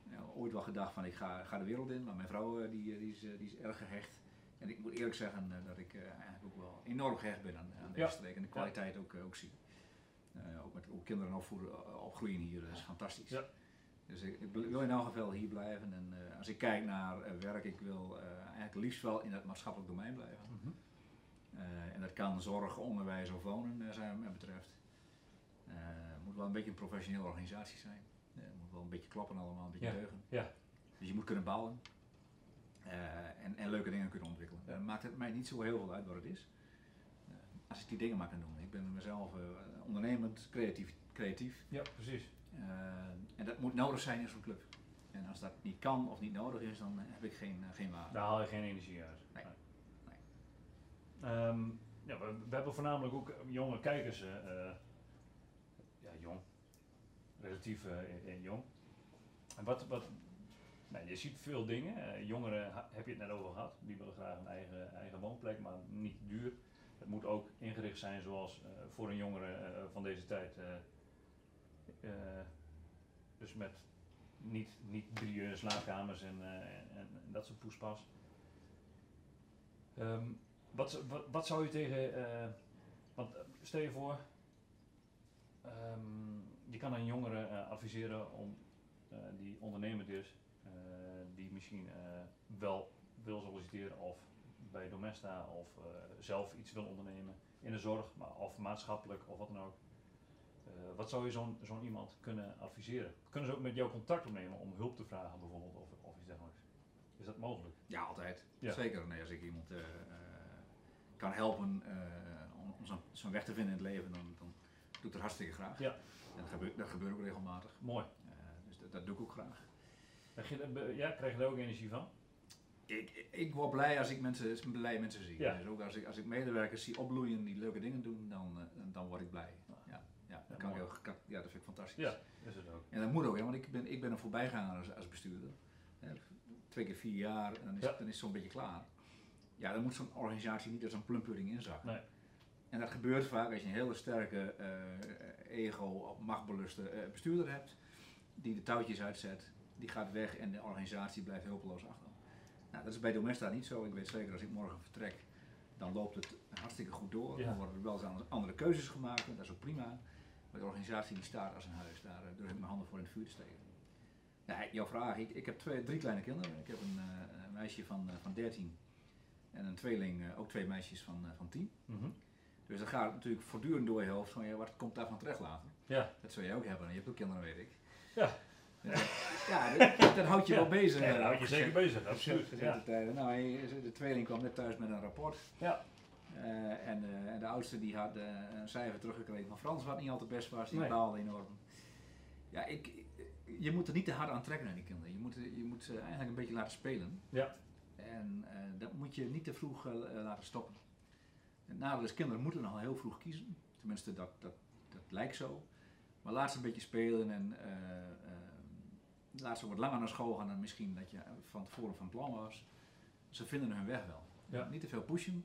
Nou, ooit wel gedacht van ik ga, ga de wereld in, maar mijn vrouw die, die, is, die is erg gehecht. En ik moet eerlijk zeggen eh, dat ik eh, eigenlijk ook wel enorm gehecht ben aan, aan deze Ja. streek en de kwaliteit ook, eh, ook zie. Ook met ook kinderen opvoeden, eh, opgroeien hier, dat is fantastisch. Ja. Dus ik, ik wil in elk geval hier blijven. En als ik kijk naar werk, ik wil eh, eigenlijk liefst wel in het maatschappelijk domein blijven. Mhm. En dat kan zorg, onderwijs of wonen zijn wat mij betreft. Het moet wel een beetje een professionele organisatie zijn. Het moet wel een beetje kloppen allemaal, een beetje Ja, deugen. ja. Dus je moet kunnen bouwen. Eh, en, en leuke dingen kunnen ontwikkelen. Dan maakt het mij niet zo heel veel uit wat het is. Eh, als ik die dingen maar kan doen. Ik ben mezelf eh, ondernemend, creatief. creatief. ja, precies. Eh, en dat moet nodig zijn in zo'n club. En als dat niet kan of niet nodig is, dan heb ik geen, eh, geen waarde. Daar haal je geen energie uit. Nee. Ehm, ja, we, we hebben voornamelijk ook jonge kijkers. eh, eh, ja, jong. Relatief eh, eh, jong. En wat, wat, nou, je ziet veel dingen. Eh, jongeren heb je het net over gehad. Die willen graag een eigen, eigen woonplek, maar niet duur. Het moet ook ingericht zijn zoals eh, voor een jongere eh, van deze tijd. dus met niet, niet drie slaapkamers en, en, dat soort poespas. Ehm, wat, wat, zou je tegen, want stel je voor, ehm, je kan een jongere adviseren om, die ondernemend is, eh, die misschien eh, wel wil solliciteren of bij Domesta of eh, zelf iets wil ondernemen in de zorg, maar, of maatschappelijk of wat dan ook. Eh, wat zou je zo'n zo'n iemand kunnen adviseren? Kunnen ze ook met jou contact opnemen om hulp te vragen bijvoorbeeld of, of iets dergelijks? Is dat mogelijk? Ja, altijd. Ja. Zeker. Nee, als ik iemand kan helpen om, om zo'n weg te vinden in het leven, dan, dan doe ik dat hartstikke graag. Ja. En dat gebeurt, dat gebeurt ook regelmatig. Mooi. Dus dat, dat doe ik ook graag. Krijg je, daar- be- ja, krijg je daar ook energie van? Ik, ik- word blij als ik mensen, blij mensen zie. Ja. Dus ook als ik, als ik medewerkers zie opbloeien die leuke dingen doen, dan, eh, dan word ik blij. Ja. Ja, ja, dat, kan ik mooi. heel, kan- ja, dat vind ik fantastisch. Ja, is het ook. En dat moet ook, hè, want ik ben, ik ben een voorbijganger als, als bestuurder. Hè, twee keer vier jaar, en dan is, Ja. dan is het zo'n beetje klaar. Ja, dan moet zo'n organisatie niet als een plumpudding inzakken. Nee. En dat gebeurt vaak als je een hele sterke eh, ego, machtbeluste eh, bestuurder hebt, die de touwtjes uitzet, die gaat weg en de organisatie blijft hulpeloos achter. Nou, dat is bij Domesta niet zo. Ik weet zeker als ik morgen vertrek, dan loopt het hartstikke goed door. Ja. Dan worden er wel eens andere- keuzes gemaakt, en dat is ook prima. Maar de organisatie die staat als een huis, daar eh, durf ik mijn handen voor in het vuur te steken. Nee, jouw vraag. Ik, ik heb twee, drie kleine kinderen. Ik heb een, eh, een meisje van, eh, van 13 en een tweeling, ook twee meisjes van, van 10. Mhm. Dus dan gaat natuurlijk voortdurend door je hoofd van ja, wat komt daarvan terecht later? Ja. Dat zul jij ook hebben. Je hebt ook kinderen, weet ik. Ja. Ja, dat, dat houdt je Ja. wel bezig. Ja, eh, daar houd je zeker bezig, absoluut. Ja. de. Nou, hij- de tweeling kwam net thuis met een rapport. Ja. Eh, en, eh, en de oudste die had eh, een cijfer teruggekregen van Frans, wat niet altijd best was. Die Nee. baalde enorm. Ja, ik, je moet er niet te hard aan trekken aan die kinderen. Je moet, je moet ze eigenlijk een beetje laten spelen. Ja. En eh, dat moet je niet te vroeg eh, laten stoppen. Het nadeel is, kinderen moeten al heel vroeg kiezen. Tenminste, dat, dat, dat lijkt zo. Maar laat ze een beetje spelen en eh, eh, laat ze wat langer naar school gaan dan misschien dat je van tevoren van plan was. Ze vinden hun weg wel. Ja. Niet te veel pushen,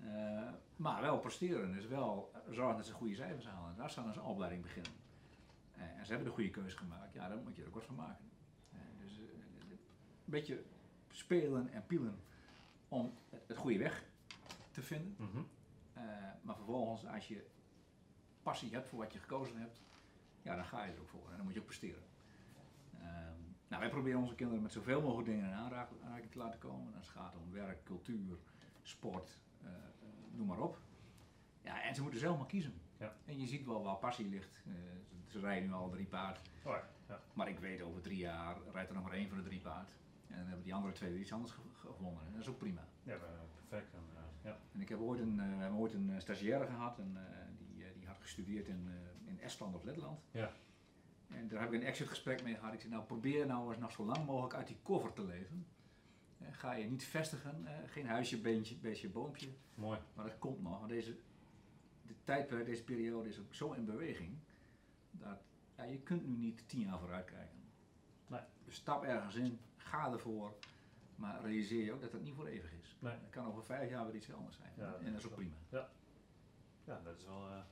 eh, maar wel presteren. Dus wel zorgen dat ze goede cijfers halen. Daar zou een opleiding beginnen. Eh, en ze hebben de goede keuze gemaakt. Ja, dan moet je er ook wat van maken. Eh, dus een beetje spelen en pielen om het goede weg te vinden. Mhm. Maar vervolgens, als je passie hebt voor wat je gekozen hebt, ja, dan ga je er ook voor en dan moet je ook presteren. Ehm, nou, wij proberen onze kinderen met zoveel mogelijk dingen in aanraking te laten komen. Als het gaat om werk, cultuur, sport, eh, eh, noem maar op. Ja, en ze moeten zelf maar kiezen. Ja. En je ziet wel waar passie ligt. Eh, ze, rijden nu al drie paard. Oh ja, ja. Maar ik weet over drie jaar rijdt er nog maar één van de drie paard. En dan hebben die andere twee weer iets anders ge- gevonden. En dat is ook prima. Ja, perfect. En, ja. En ik heb ooit een, we hebben ooit een stagiaire gehad en die, die had gestudeerd in, in Estland of Letland. Ja. En daar heb ik een exit gesprek mee gehad. Ik zei, nou probeer nou eens nog zo lang mogelijk uit die koffer te leven. Eh, ga je niet vestigen, eh, geen huisje, beentje, beestje, boompje. Mooi. Maar dat komt nog, want deze de tijdperk, deze periode is ook zo in beweging. Dat ja, je kunt nu niet tien jaar vooruit kijken. Nee. Dus stap ergens in, ga ervoor. Maar realiseer je ook dat het niet voor eeuwig is. Nee. Het kan over vijf jaar weer iets anders zijn. Ja, en dat is ook prima. Ja, dat is wel, eh,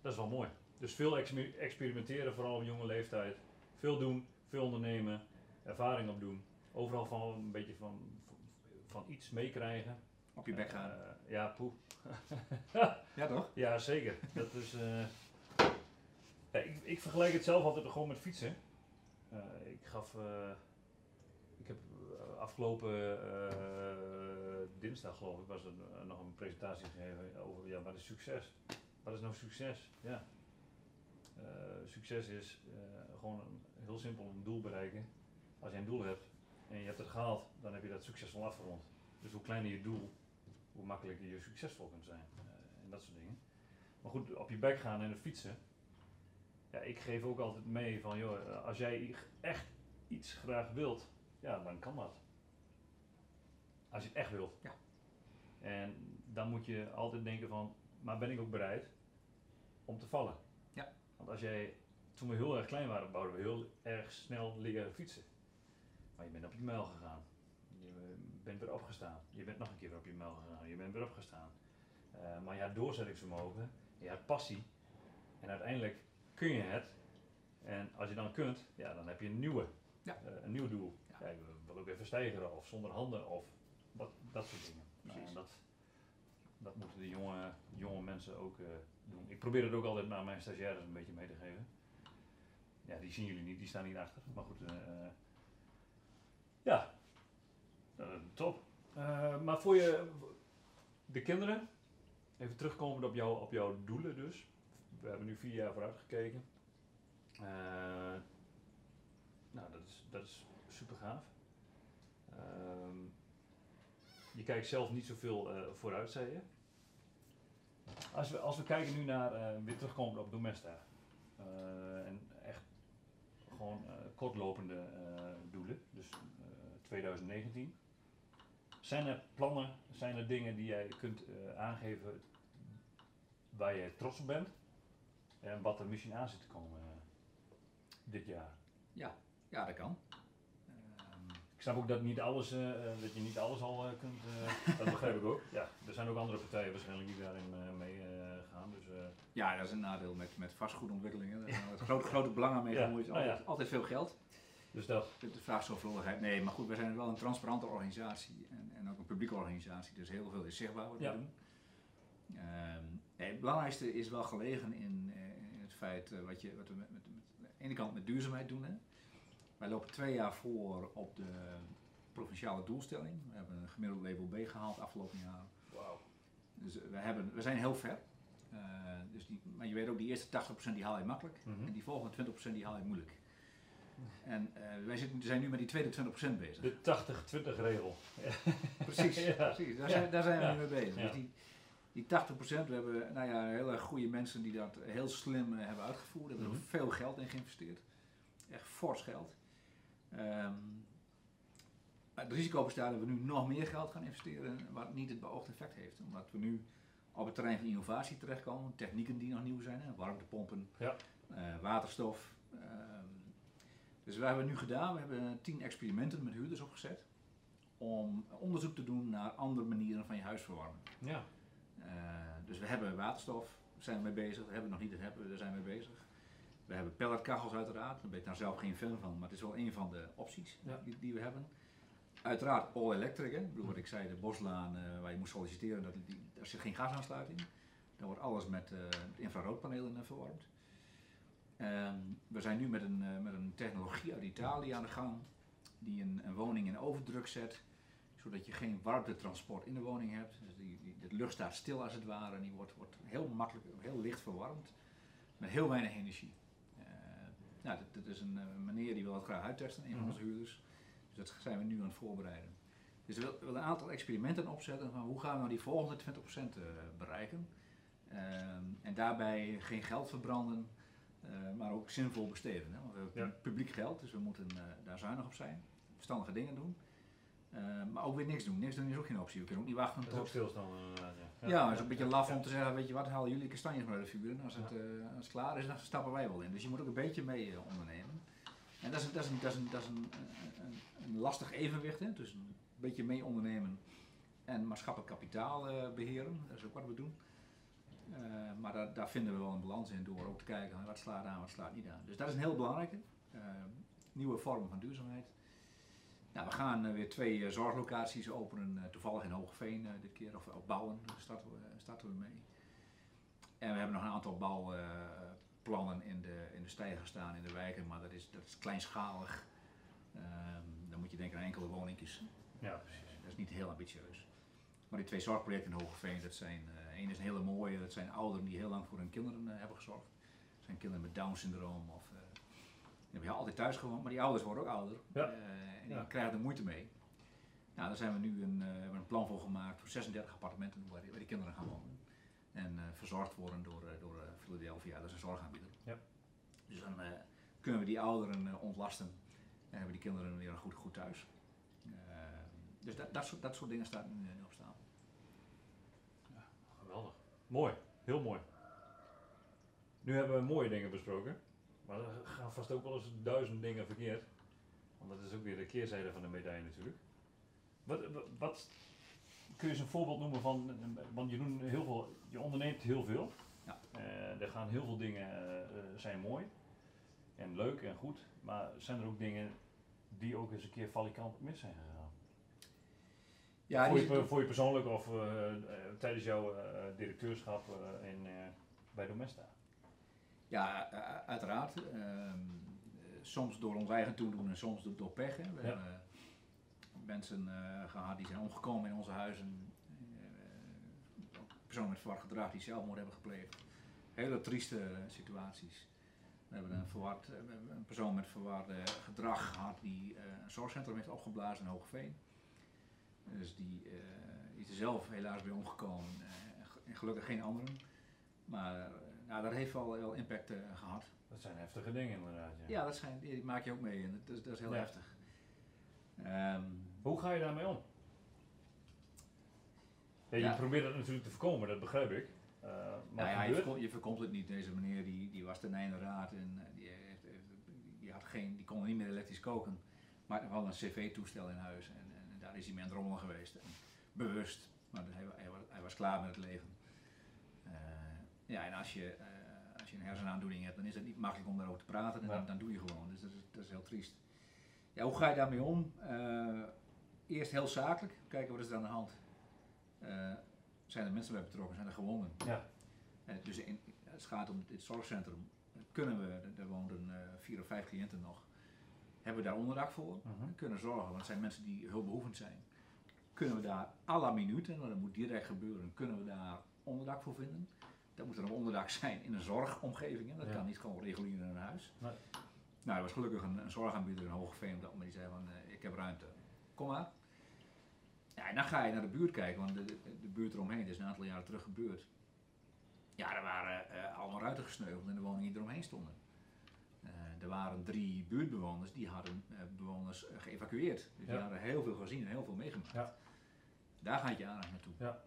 dat is wel mooi. Dus veel exper- experimenteren, vooral op jonge leeftijd. Veel doen, veel ondernemen, ervaring opdoen. Overal van een beetje van, van iets meekrijgen. Op je bek gaan. Eh, ja, poeh. ja toch? Ja, zeker. Dat is, eh, ja, ik, ik vergelijk het zelf altijd gewoon met fietsen. Eh, ik gaf, ik heb afgelopen dinsdag geloof ik, was er nog een presentatie gegeven over, ja, wat is succes? Wat is nou succes? Ja. Eh, succes is eh, gewoon een, heel simpel een doel bereiken. Als je een doel hebt en je hebt het gehaald, dan heb je dat succesvol afgerond. Dus hoe kleiner je doel, hoe makkelijker je succesvol kunt zijn. eh, en dat soort dingen. Maar goed, op je bek gaan en het fietsen. Ja, ik geef ook altijd mee van, joh, als jij echt iets graag wilt, ja, dan kan dat. Als je het echt wilt. Ja. En dan moet je altijd denken van, maar ben ik ook bereid om te vallen? Want als jij, toen we heel erg klein waren, bouwden we heel erg snel leren fietsen. Maar je bent op je muil gegaan. Je bent weer opgestaan. Je bent nog een keer weer op je muil gegaan. Je bent weer opgestaan. Eh, maar je had doorzettingsvermogen, je had passie. En uiteindelijk kun je het. En als je dan kunt, ja, dan heb je een nieuwe. Ja. eh, een nieuw doel. Ja. Ja. ik wil ook even stijgeren of zonder handen of wat, dat soort dingen. Nou, Precies. en dat, dat moeten de jonge, jonge mensen ook eh, doen. Ik probeer het ook altijd naar mijn stagiaires een beetje mee te geven. Ja, die zien jullie niet, die staan hier achter. Maar goed, eh, eh, ja, top. Maar voor je, de kinderen, even terugkomend op, jou, op jouw doelen dus. We hebben nu vier jaar vooruit gekeken. Nou, dat is, dat is super gaaf. Ehm, je kijkt zelf niet zoveel eh vooruit, zei je. Als we, als we kijken nu naar, eh, weer terugkomend op Domesta. eh, en echt gewoon eh, kortlopende eh, doelen, dus eh, 2019. Zijn er plannen, zijn er dingen die jij kunt eh, aangeven waar je trots op bent? En wat er misschien aan zit te komen eh, dit jaar? Ja, dat kan. Ik snap ook dat, niet alles, eh, eh, dat je niet alles al eh, kunt, dat begrijp ik ook. Ja, er zijn ook andere partijen waarschijnlijk die daarin mee gaan. Dus, ja, dat is een nadeel met, met vastgoedontwikkelingen. Daar is grote, grote belangen mee Ja, gemoeid. nou ja. Altijd, altijd veel geld. dus dat. De vraag zorgvuldigheid. Nee, maar goed, we zijn wel een transparante organisatie en, en ook een publieke organisatie, dus heel veel is zichtbaar wat we Ja. doen. Ehm, nee, het belangrijkste is wel gelegen in, in het feit wat, je, wat we met, met, met, aan de ene kant met duurzaamheid doen. Hè? Wij lopen twee jaar voor op de provinciale doelstelling. We hebben een gemiddeld label B gehaald afgelopen jaar. Wauw. Dus we, hebben, we zijn heel ver. Uh, dus die, maar je weet ook, die eerste 80% die haal je makkelijk. Mhm. En die volgende 20% die haal je moeilijk. En uh, wij zitten, zijn nu met die tweede 20% bezig. De 80-20 regel. precies, Ja. precies. Daar, zijn, daar zijn we nu mee bezig. Ja. Dus die, die 80%, we hebben nou ja, hele goede mensen die dat heel slim eh, hebben uitgevoerd. Hebben er Mhm. veel geld in geïnvesteerd. Echt fors geld. Ehm, het risico bestaat dat we nu nog meer geld gaan investeren, wat niet het beoogde effect heeft. Omdat we nu op het terrein van innovatie terechtkomen, technieken die nog nieuw zijn, hè, warmtepompen, Ja. eh, waterstof. Ehm, dus we hebben nu gedaan, we hebben tien experimenten met huurders opgezet om onderzoek te doen naar andere manieren van je huis verwarmen. Ja. Eh, dus we hebben waterstof, daar zijn we mee bezig. We hebben we nog niet, dat hebben we, daar zijn we mee bezig. We hebben pelletkachels uiteraard, daar ben ik daar zelf geen fan van, maar het is wel een van de opties Ja. die, die we hebben. Uiteraard all electric, hè. Ik bedoel wat ik zei, de boslaan eh, waar je moet solliciteren, dat, die, daar zit geen gasaansluiting. Dan wordt alles met, met infraroodpanelen eh, verwarmd. Ehm, we zijn nu met een, met een technologie uit Italië aan de gang, die een, een woning in overdruk zet, zodat je geen warmtetransport in de woning hebt. Dus die, die, de lucht staat stil als het ware en die wordt, wordt heel makkelijk, heel licht verwarmd, met heel weinig energie. Nou, dat, dat is een eh, meneer die wil dat graag uittesten, een van Mhm. onze huurders. Dus dat zijn we nu aan het voorbereiden. Dus we willen een aantal experimenten opzetten van hoe gaan we nou die volgende 20% eh, bereiken. Ehm, en daarbij geen geld verbranden, eh, maar ook zinvol besteden. Hè? Want we hebben Ja. publiek geld, dus we moeten daar zuinig op zijn. Verstandige dingen doen. Eh, maar ook weer niks doen. Niks doen is ook geen optie. We kunnen ook niet wachten Dat is ook tot... stilstaan. inderdaad, Ja, Ja, het is een beetje laf om te zeggen, weet je wat, halen jullie kastanjes maar uit de vuur. En als het, eh, als het klaar is, dan stappen wij wel in. Dus je moet ook een beetje mee eh, ondernemen. En dat is, een- dat is, een, dat is, een, dat is een, een, een lastig evenwicht, hè? tussen een beetje mee ondernemen en maatschappelijk kapitaal eh, beheren. Dat is ook wat we doen. Maar daar, daar vinden we wel een balans in door ook te kijken wat slaat aan, wat slaat niet aan. Dus dat is een heel belangrijke. nieuwe vorm van duurzaamheid. Nou, we gaan eh, weer twee eh, zorglocaties openen, eh, toevallig in Hoogveen dit keer, of bouwen, starten we, starten we mee. En we hebben nog een aantal bouwplannen in de, in de stijger staan in de wijken, maar dat is, dat is kleinschalig. Ehm, dan moet je denken aan enkele woningjes. Ja, precies. Dat is niet heel ambitieus. Maar die twee zorgprojecten in Hogeveen, dat zijn, één is een hele mooie, dat zijn ouderen die heel lang voor hun kinderen hebben gezorgd. Dat zijn kinderen met Down syndroom of, die hebben altijd thuis gewoond, maar die ouders worden ook ouder. Ja. Eh, en die Ja. krijgen er moeite mee. Nou, daar zijn we nu een, eh, we een plan voor gemaakt voor 36 appartementen waar die, waar die kinderen gaan wonen. En eh, verzorgd worden door, door Philadelphia, dat is een zorgaanbieder. Ja. Dus dan kunnen we die ouderen ontlasten en hebben die kinderen weer een goed, goed thuis. Dus dat, dat, soort, dat soort dingen staat nu, nu op staan. Geweldig. Mooi. Heel mooi. Nu hebben we mooie dingen besproken. Maar er gaan vast ook wel eens duizend dingen verkeerd. Want dat is ook weer de keerzijde van de medaille natuurlijk. Wat, wat, kun je eens een voorbeeld noemen van, want je, doet heel veel, je onderneemt heel veel. Ja. Eh, er gaan heel veel dingen eh, eh, zijn mooi en leuk en goed. Maar zijn er ook dingen die ook eens een keer valikant mis zijn gegaan? Ja, voor, je, voor je persoonlijk of tijdens jouw directeurschap in, bij Domesta? Ja, uiteraard. Ehm, eh, soms door ons eigen toedoen en soms door, pech. Hè. We Ja. hebben eh, mensen eh, gehad die zijn omgekomen in onze huizen. Personen met verward gedrag die zelfmoord hebben gepleegd. Hele trieste situaties. We hebben een, verward, een persoon met verwarde gedrag gehad die eh, een zorgcentrum heeft opgeblazen in Hoogveen. Dus die, is er zelf helaas bij omgekomen. en ge- en gelukkig geen anderen. Maar nou, dat heeft wel, wel impact eh, gehad. Dat zijn heftige dingen inderdaad. Ja. Ja, dat, zijn, die maak je ook mee en dat is, dat is heel Ja. heftig. Ehm, Hoe ga je daarmee om? Ja, je probeert dat natuurlijk te voorkomen, dat begrijp ik. Eh, maar nou ja, je, voorkomt, je voorkomt het niet. Deze meneer die, die was ten einde raad en eh, die, heeft, die, had geen, die kon niet meer elektrisch koken. Maar hij had een cv-toestel in huis en, en daar is hij mee aan het rommelen geweest. En bewust, maar hij, hij, was- hij was klaar met het leven. Ja, en als je, eh, als je een hersenaandoening hebt, dan is het niet makkelijk om daarover te praten en Ja. dan, dan doe je gewoon. Dus dat is, dat is heel triest. Ja, hoe ga je daarmee om? Eh, eerst heel zakelijk, kijken wat is er aan de hand. Eh, zijn er mensen bij betrokken? Zijn er gewonden? Ja. En dus in, het gaat om dit zorgcentrum, kunnen we, er- woonden vier of vijf cliënten nog, hebben we daar onderdak voor. We kunnen zorgen, want het zijn mensen die hulpbehoevend zijn. Kunnen we daar à la minute, want dat moet direct gebeuren, kunnen we daar onderdak voor vinden. Dat moet er een onderdak zijn in een zorgomgeving. Hè. Dat Ja. kan niet gewoon regulier in een huis. Nee. Nou, er was gelukkig een, een zorgaanbieder in Hogeveen op dat moment die zei van, eh, ik heb ruimte, kom maar. Ja, en dan ga je naar de buurt kijken, want de, de, de buurt eromheen, het is een aantal jaren terug gebeurd. Ja, er waren eh, allemaal ruiten gesneuveld in de woningen die eromheen stonden. Eh, er waren drie buurtbewoners die hadden bewoners geëvacueerd. Dus die hadden heel veel gezien en heel veel meegemaakt. Ja. Daar gaat je aandacht naartoe. Ja.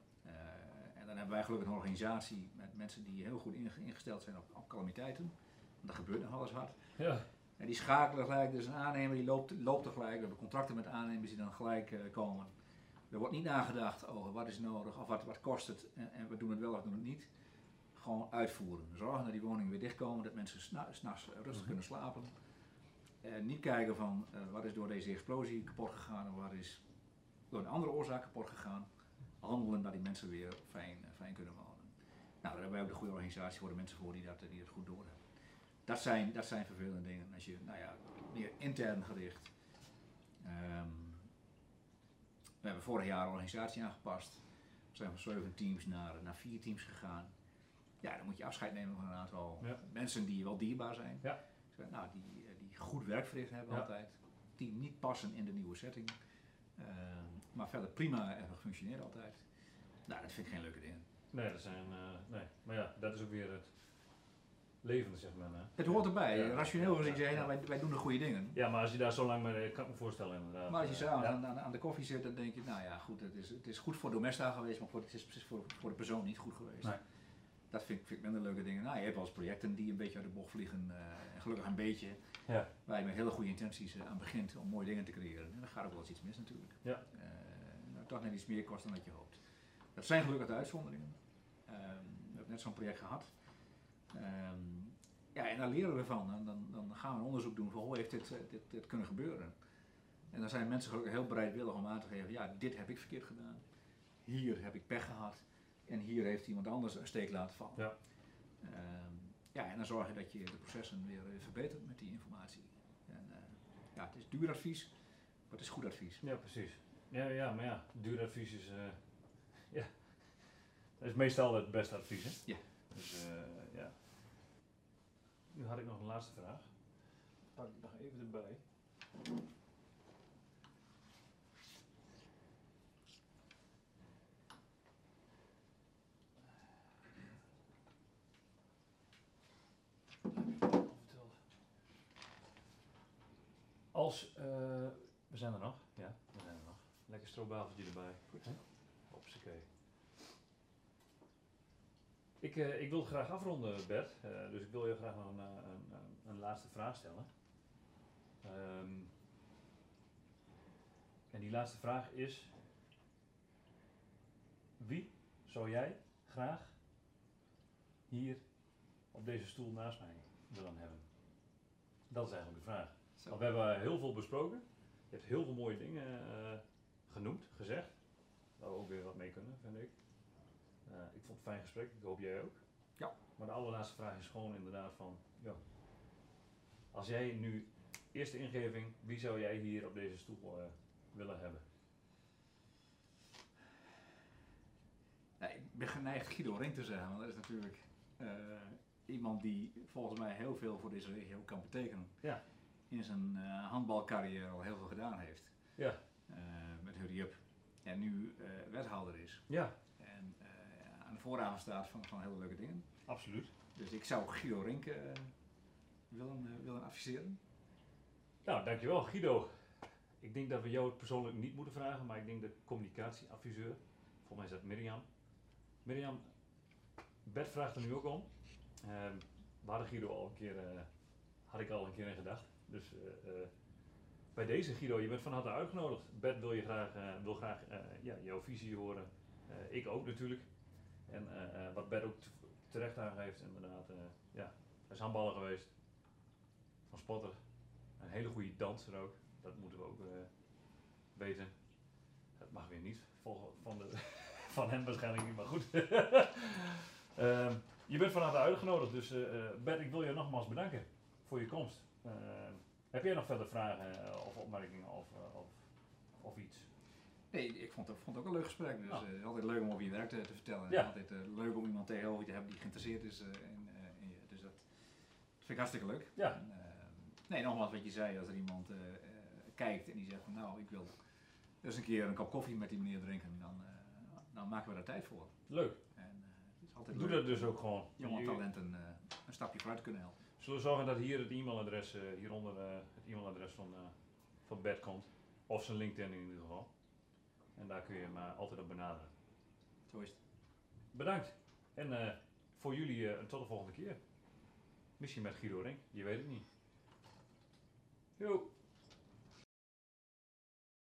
Eh, en dan hebben wij gelukkig een organisatie met mensen die heel goed inge- ingesteld zijn op, op calamiteiten. Want dat gebeurt nog alles hard. Ja, En die schakelen gelijk, dus een aannemer die loopt, loopt er gelijk. We hebben contracten met aannemers die dan gelijk eh, komen. Er wordt niet nagedacht over wat is nodig of wat, wat kost het en, en we doen het wel of doen het niet. Gewoon uitvoeren. Zorgen dat die woningen weer dichtkomen, dat mensen s'na- s'nachts eh, rustig Mhm. kunnen slapen. En niet kijken van eh, wat is door deze explosie kapot gegaan of wat is door een andere oorzaak kapot gegaan. Handelen dat die mensen weer fijn, eh, fijn kunnen wonen. Nou, daar hebben wij ook de goede organisatie voor de mensen voor die dat, die dat goed doorhebben. Dat zijn, dat zijn vervelende dingen. Als je, nou ja, meer intern gericht. Ehm, we hebben vorig jaar een organisatie aangepast. We zijn van zeven teams naar, naar vier teams gegaan. Ja, dan moet je afscheid nemen van een aantal Ja. mensen die wel dierbaar zijn. Ja. Nou, die, eh, die goed werk verricht hebben Ja. altijd. Die niet passen in de nieuwe setting. Ehm, maar verder prima en functioneert altijd. Nou, dat vind ik geen leuke dingen. nee, dat zijn, eh, nee. Maar ja, dat is ook weer het levende, zeg maar. hè. Het hoort erbij. Ja. Rationeel gezien Ja. zeg je, nou, wij, wij doen de goede dingen. Ja, maar als je daar zo lang mee, kan ik me voorstellen inderdaad. Maar als je s'avonds ja. aan, aan, aan de koffie zit, dan denk je, nou ja, goed, het is, het is goed voor Domesta geweest, maar voor, het is precies voor, voor de persoon niet goed geweest. Nee. Dat vind ik, vind ik minder leuke dingen. Nou, je hebt wel eens projecten die een beetje uit de bocht vliegen, eh, en gelukkig een beetje, Ja. waar je met hele goede intenties eh, aan begint om mooie dingen te creëren. En dan gaat ook wel eens iets mis natuurlijk. Ja. Toch net iets meer kost dan dat je hoopt. Dat zijn gelukkig de uitzonderingen. Ehm, we hebben net zo'n project gehad. Ehm, ja, en daar leren we van. En dan, dan gaan we een onderzoek doen van hoe heeft dit, eh, dit, dit kunnen gebeuren. En dan zijn mensen gelukkig heel bereidwillig om aan te geven, ja, dit heb ik verkeerd gedaan. Hier heb ik pech gehad. En hier heeft iemand anders een steek laten vallen. Ja. Ehm, ja, en dan zorg je dat je de processen weer eh, verbetert met die informatie. En, eh, ja, het is duur advies, maar het is goed advies. Ja, precies. Ja, ja, maar ja, duur advies is, eh, ja, dat is meestal het beste advies, hè? Ja. Dus, eh, ja. Nu had ik nog een laatste vraag. Pak ik nog even erbij. Als, eh, we zijn er nog, ja, we zijn er nog. Lekker stroopwafeltje erbij. Goed? Hopsakee. Ik, eh, ik wil graag afronden, Bert. Eh, dus ik wil je graag nog een, eh, een, een, een laatste vraag stellen. Ehm, en die laatste vraag is: Wie zou jij graag hier op deze stoel naast mij willen hebben? Dat is eigenlijk de vraag. Want we hebben heel veel besproken. Je hebt heel veel mooie dingen eh, genoemd, gezegd. Waar we ook weer wat mee kunnen, vind ik. Eh, ik vond het een fijn gesprek, ik hoop jij ook. Ja. Maar de allerlaatste vraag is gewoon inderdaad van, ja, als jij nu, eerste ingeving, wie zou jij hier op deze stoel eh, willen hebben? Ik ben geneigd Guido Ring te zeggen, want dat is natuurlijk eh, iemand die volgens mij heel veel voor deze regio kan betekenen. Ja. In zijn handbalcarrière al heel veel gedaan heeft. Ja. Hurry Up. En nu eh, wethouder is. Ja, En eh, aan de vooravond staat van, van hele leuke dingen. absoluut. Dus ik zou Guido Rink eh, willen, willen adviseren. Nou, dankjewel Guido. Ik denk dat we jou persoonlijk niet moeten vragen, maar ik denk de communicatieadviseur, volgens mij is dat Mirjam. Mirjam, Bert vraagt er nu ook om. Ehm we hadden Guido al een keer, eh, had ik al een keer in gedacht. Dus bij deze Guido, je bent van harte uitgenodigd. Bert wil, je graag, eh, wil graag eh, ja, jouw visie horen. Eh, ik ook natuurlijk. En wat Bert ook terecht aangeeft, inderdaad. ja, hij is handballer geweest. Van spotter. Een hele goede danser ook. Dat moeten we ook weten. Dat mag weer niet. Volgen van, de, van hem waarschijnlijk niet, maar goed. Ehm, je bent van harte uitgenodigd. Dus Bert, ik wil je nogmaals bedanken voor je komst. Heb jij nog verder vragen eh, of opmerkingen of, eh, of, of iets? Nee, ik vond het, vond het ook een leuk gesprek. Dus het is altijd leuk om over je werk te, te vertellen. Ja. Altijd leuk om iemand tegenover je te hebben die geïnteresseerd is in, in je. Dus dat vind ik hartstikke leuk. Ja. En, nee, nogmaals wat je zei, als er iemand kijkt en die zegt van nou, ik wil eens een keer een kop koffie met die meneer drinken, dan, dan maken we daar tijd voor. Leuk. En het is altijd Doe leuk dat dus ook gewoon. jonge talenten een stapje vooruit kunnen helpen. Zullen we zorgen dat hier het e-mailadres, eh, hieronder eh, het e-mailadres van, eh, van Bert komt. Of zijn LinkedIn in ieder geval. En daar kun je hem altijd op benaderen. Zo is het. Bedankt. En voor jullie eh, tot de volgende keer. Misschien met Guido Rink, je weet het niet. Jo.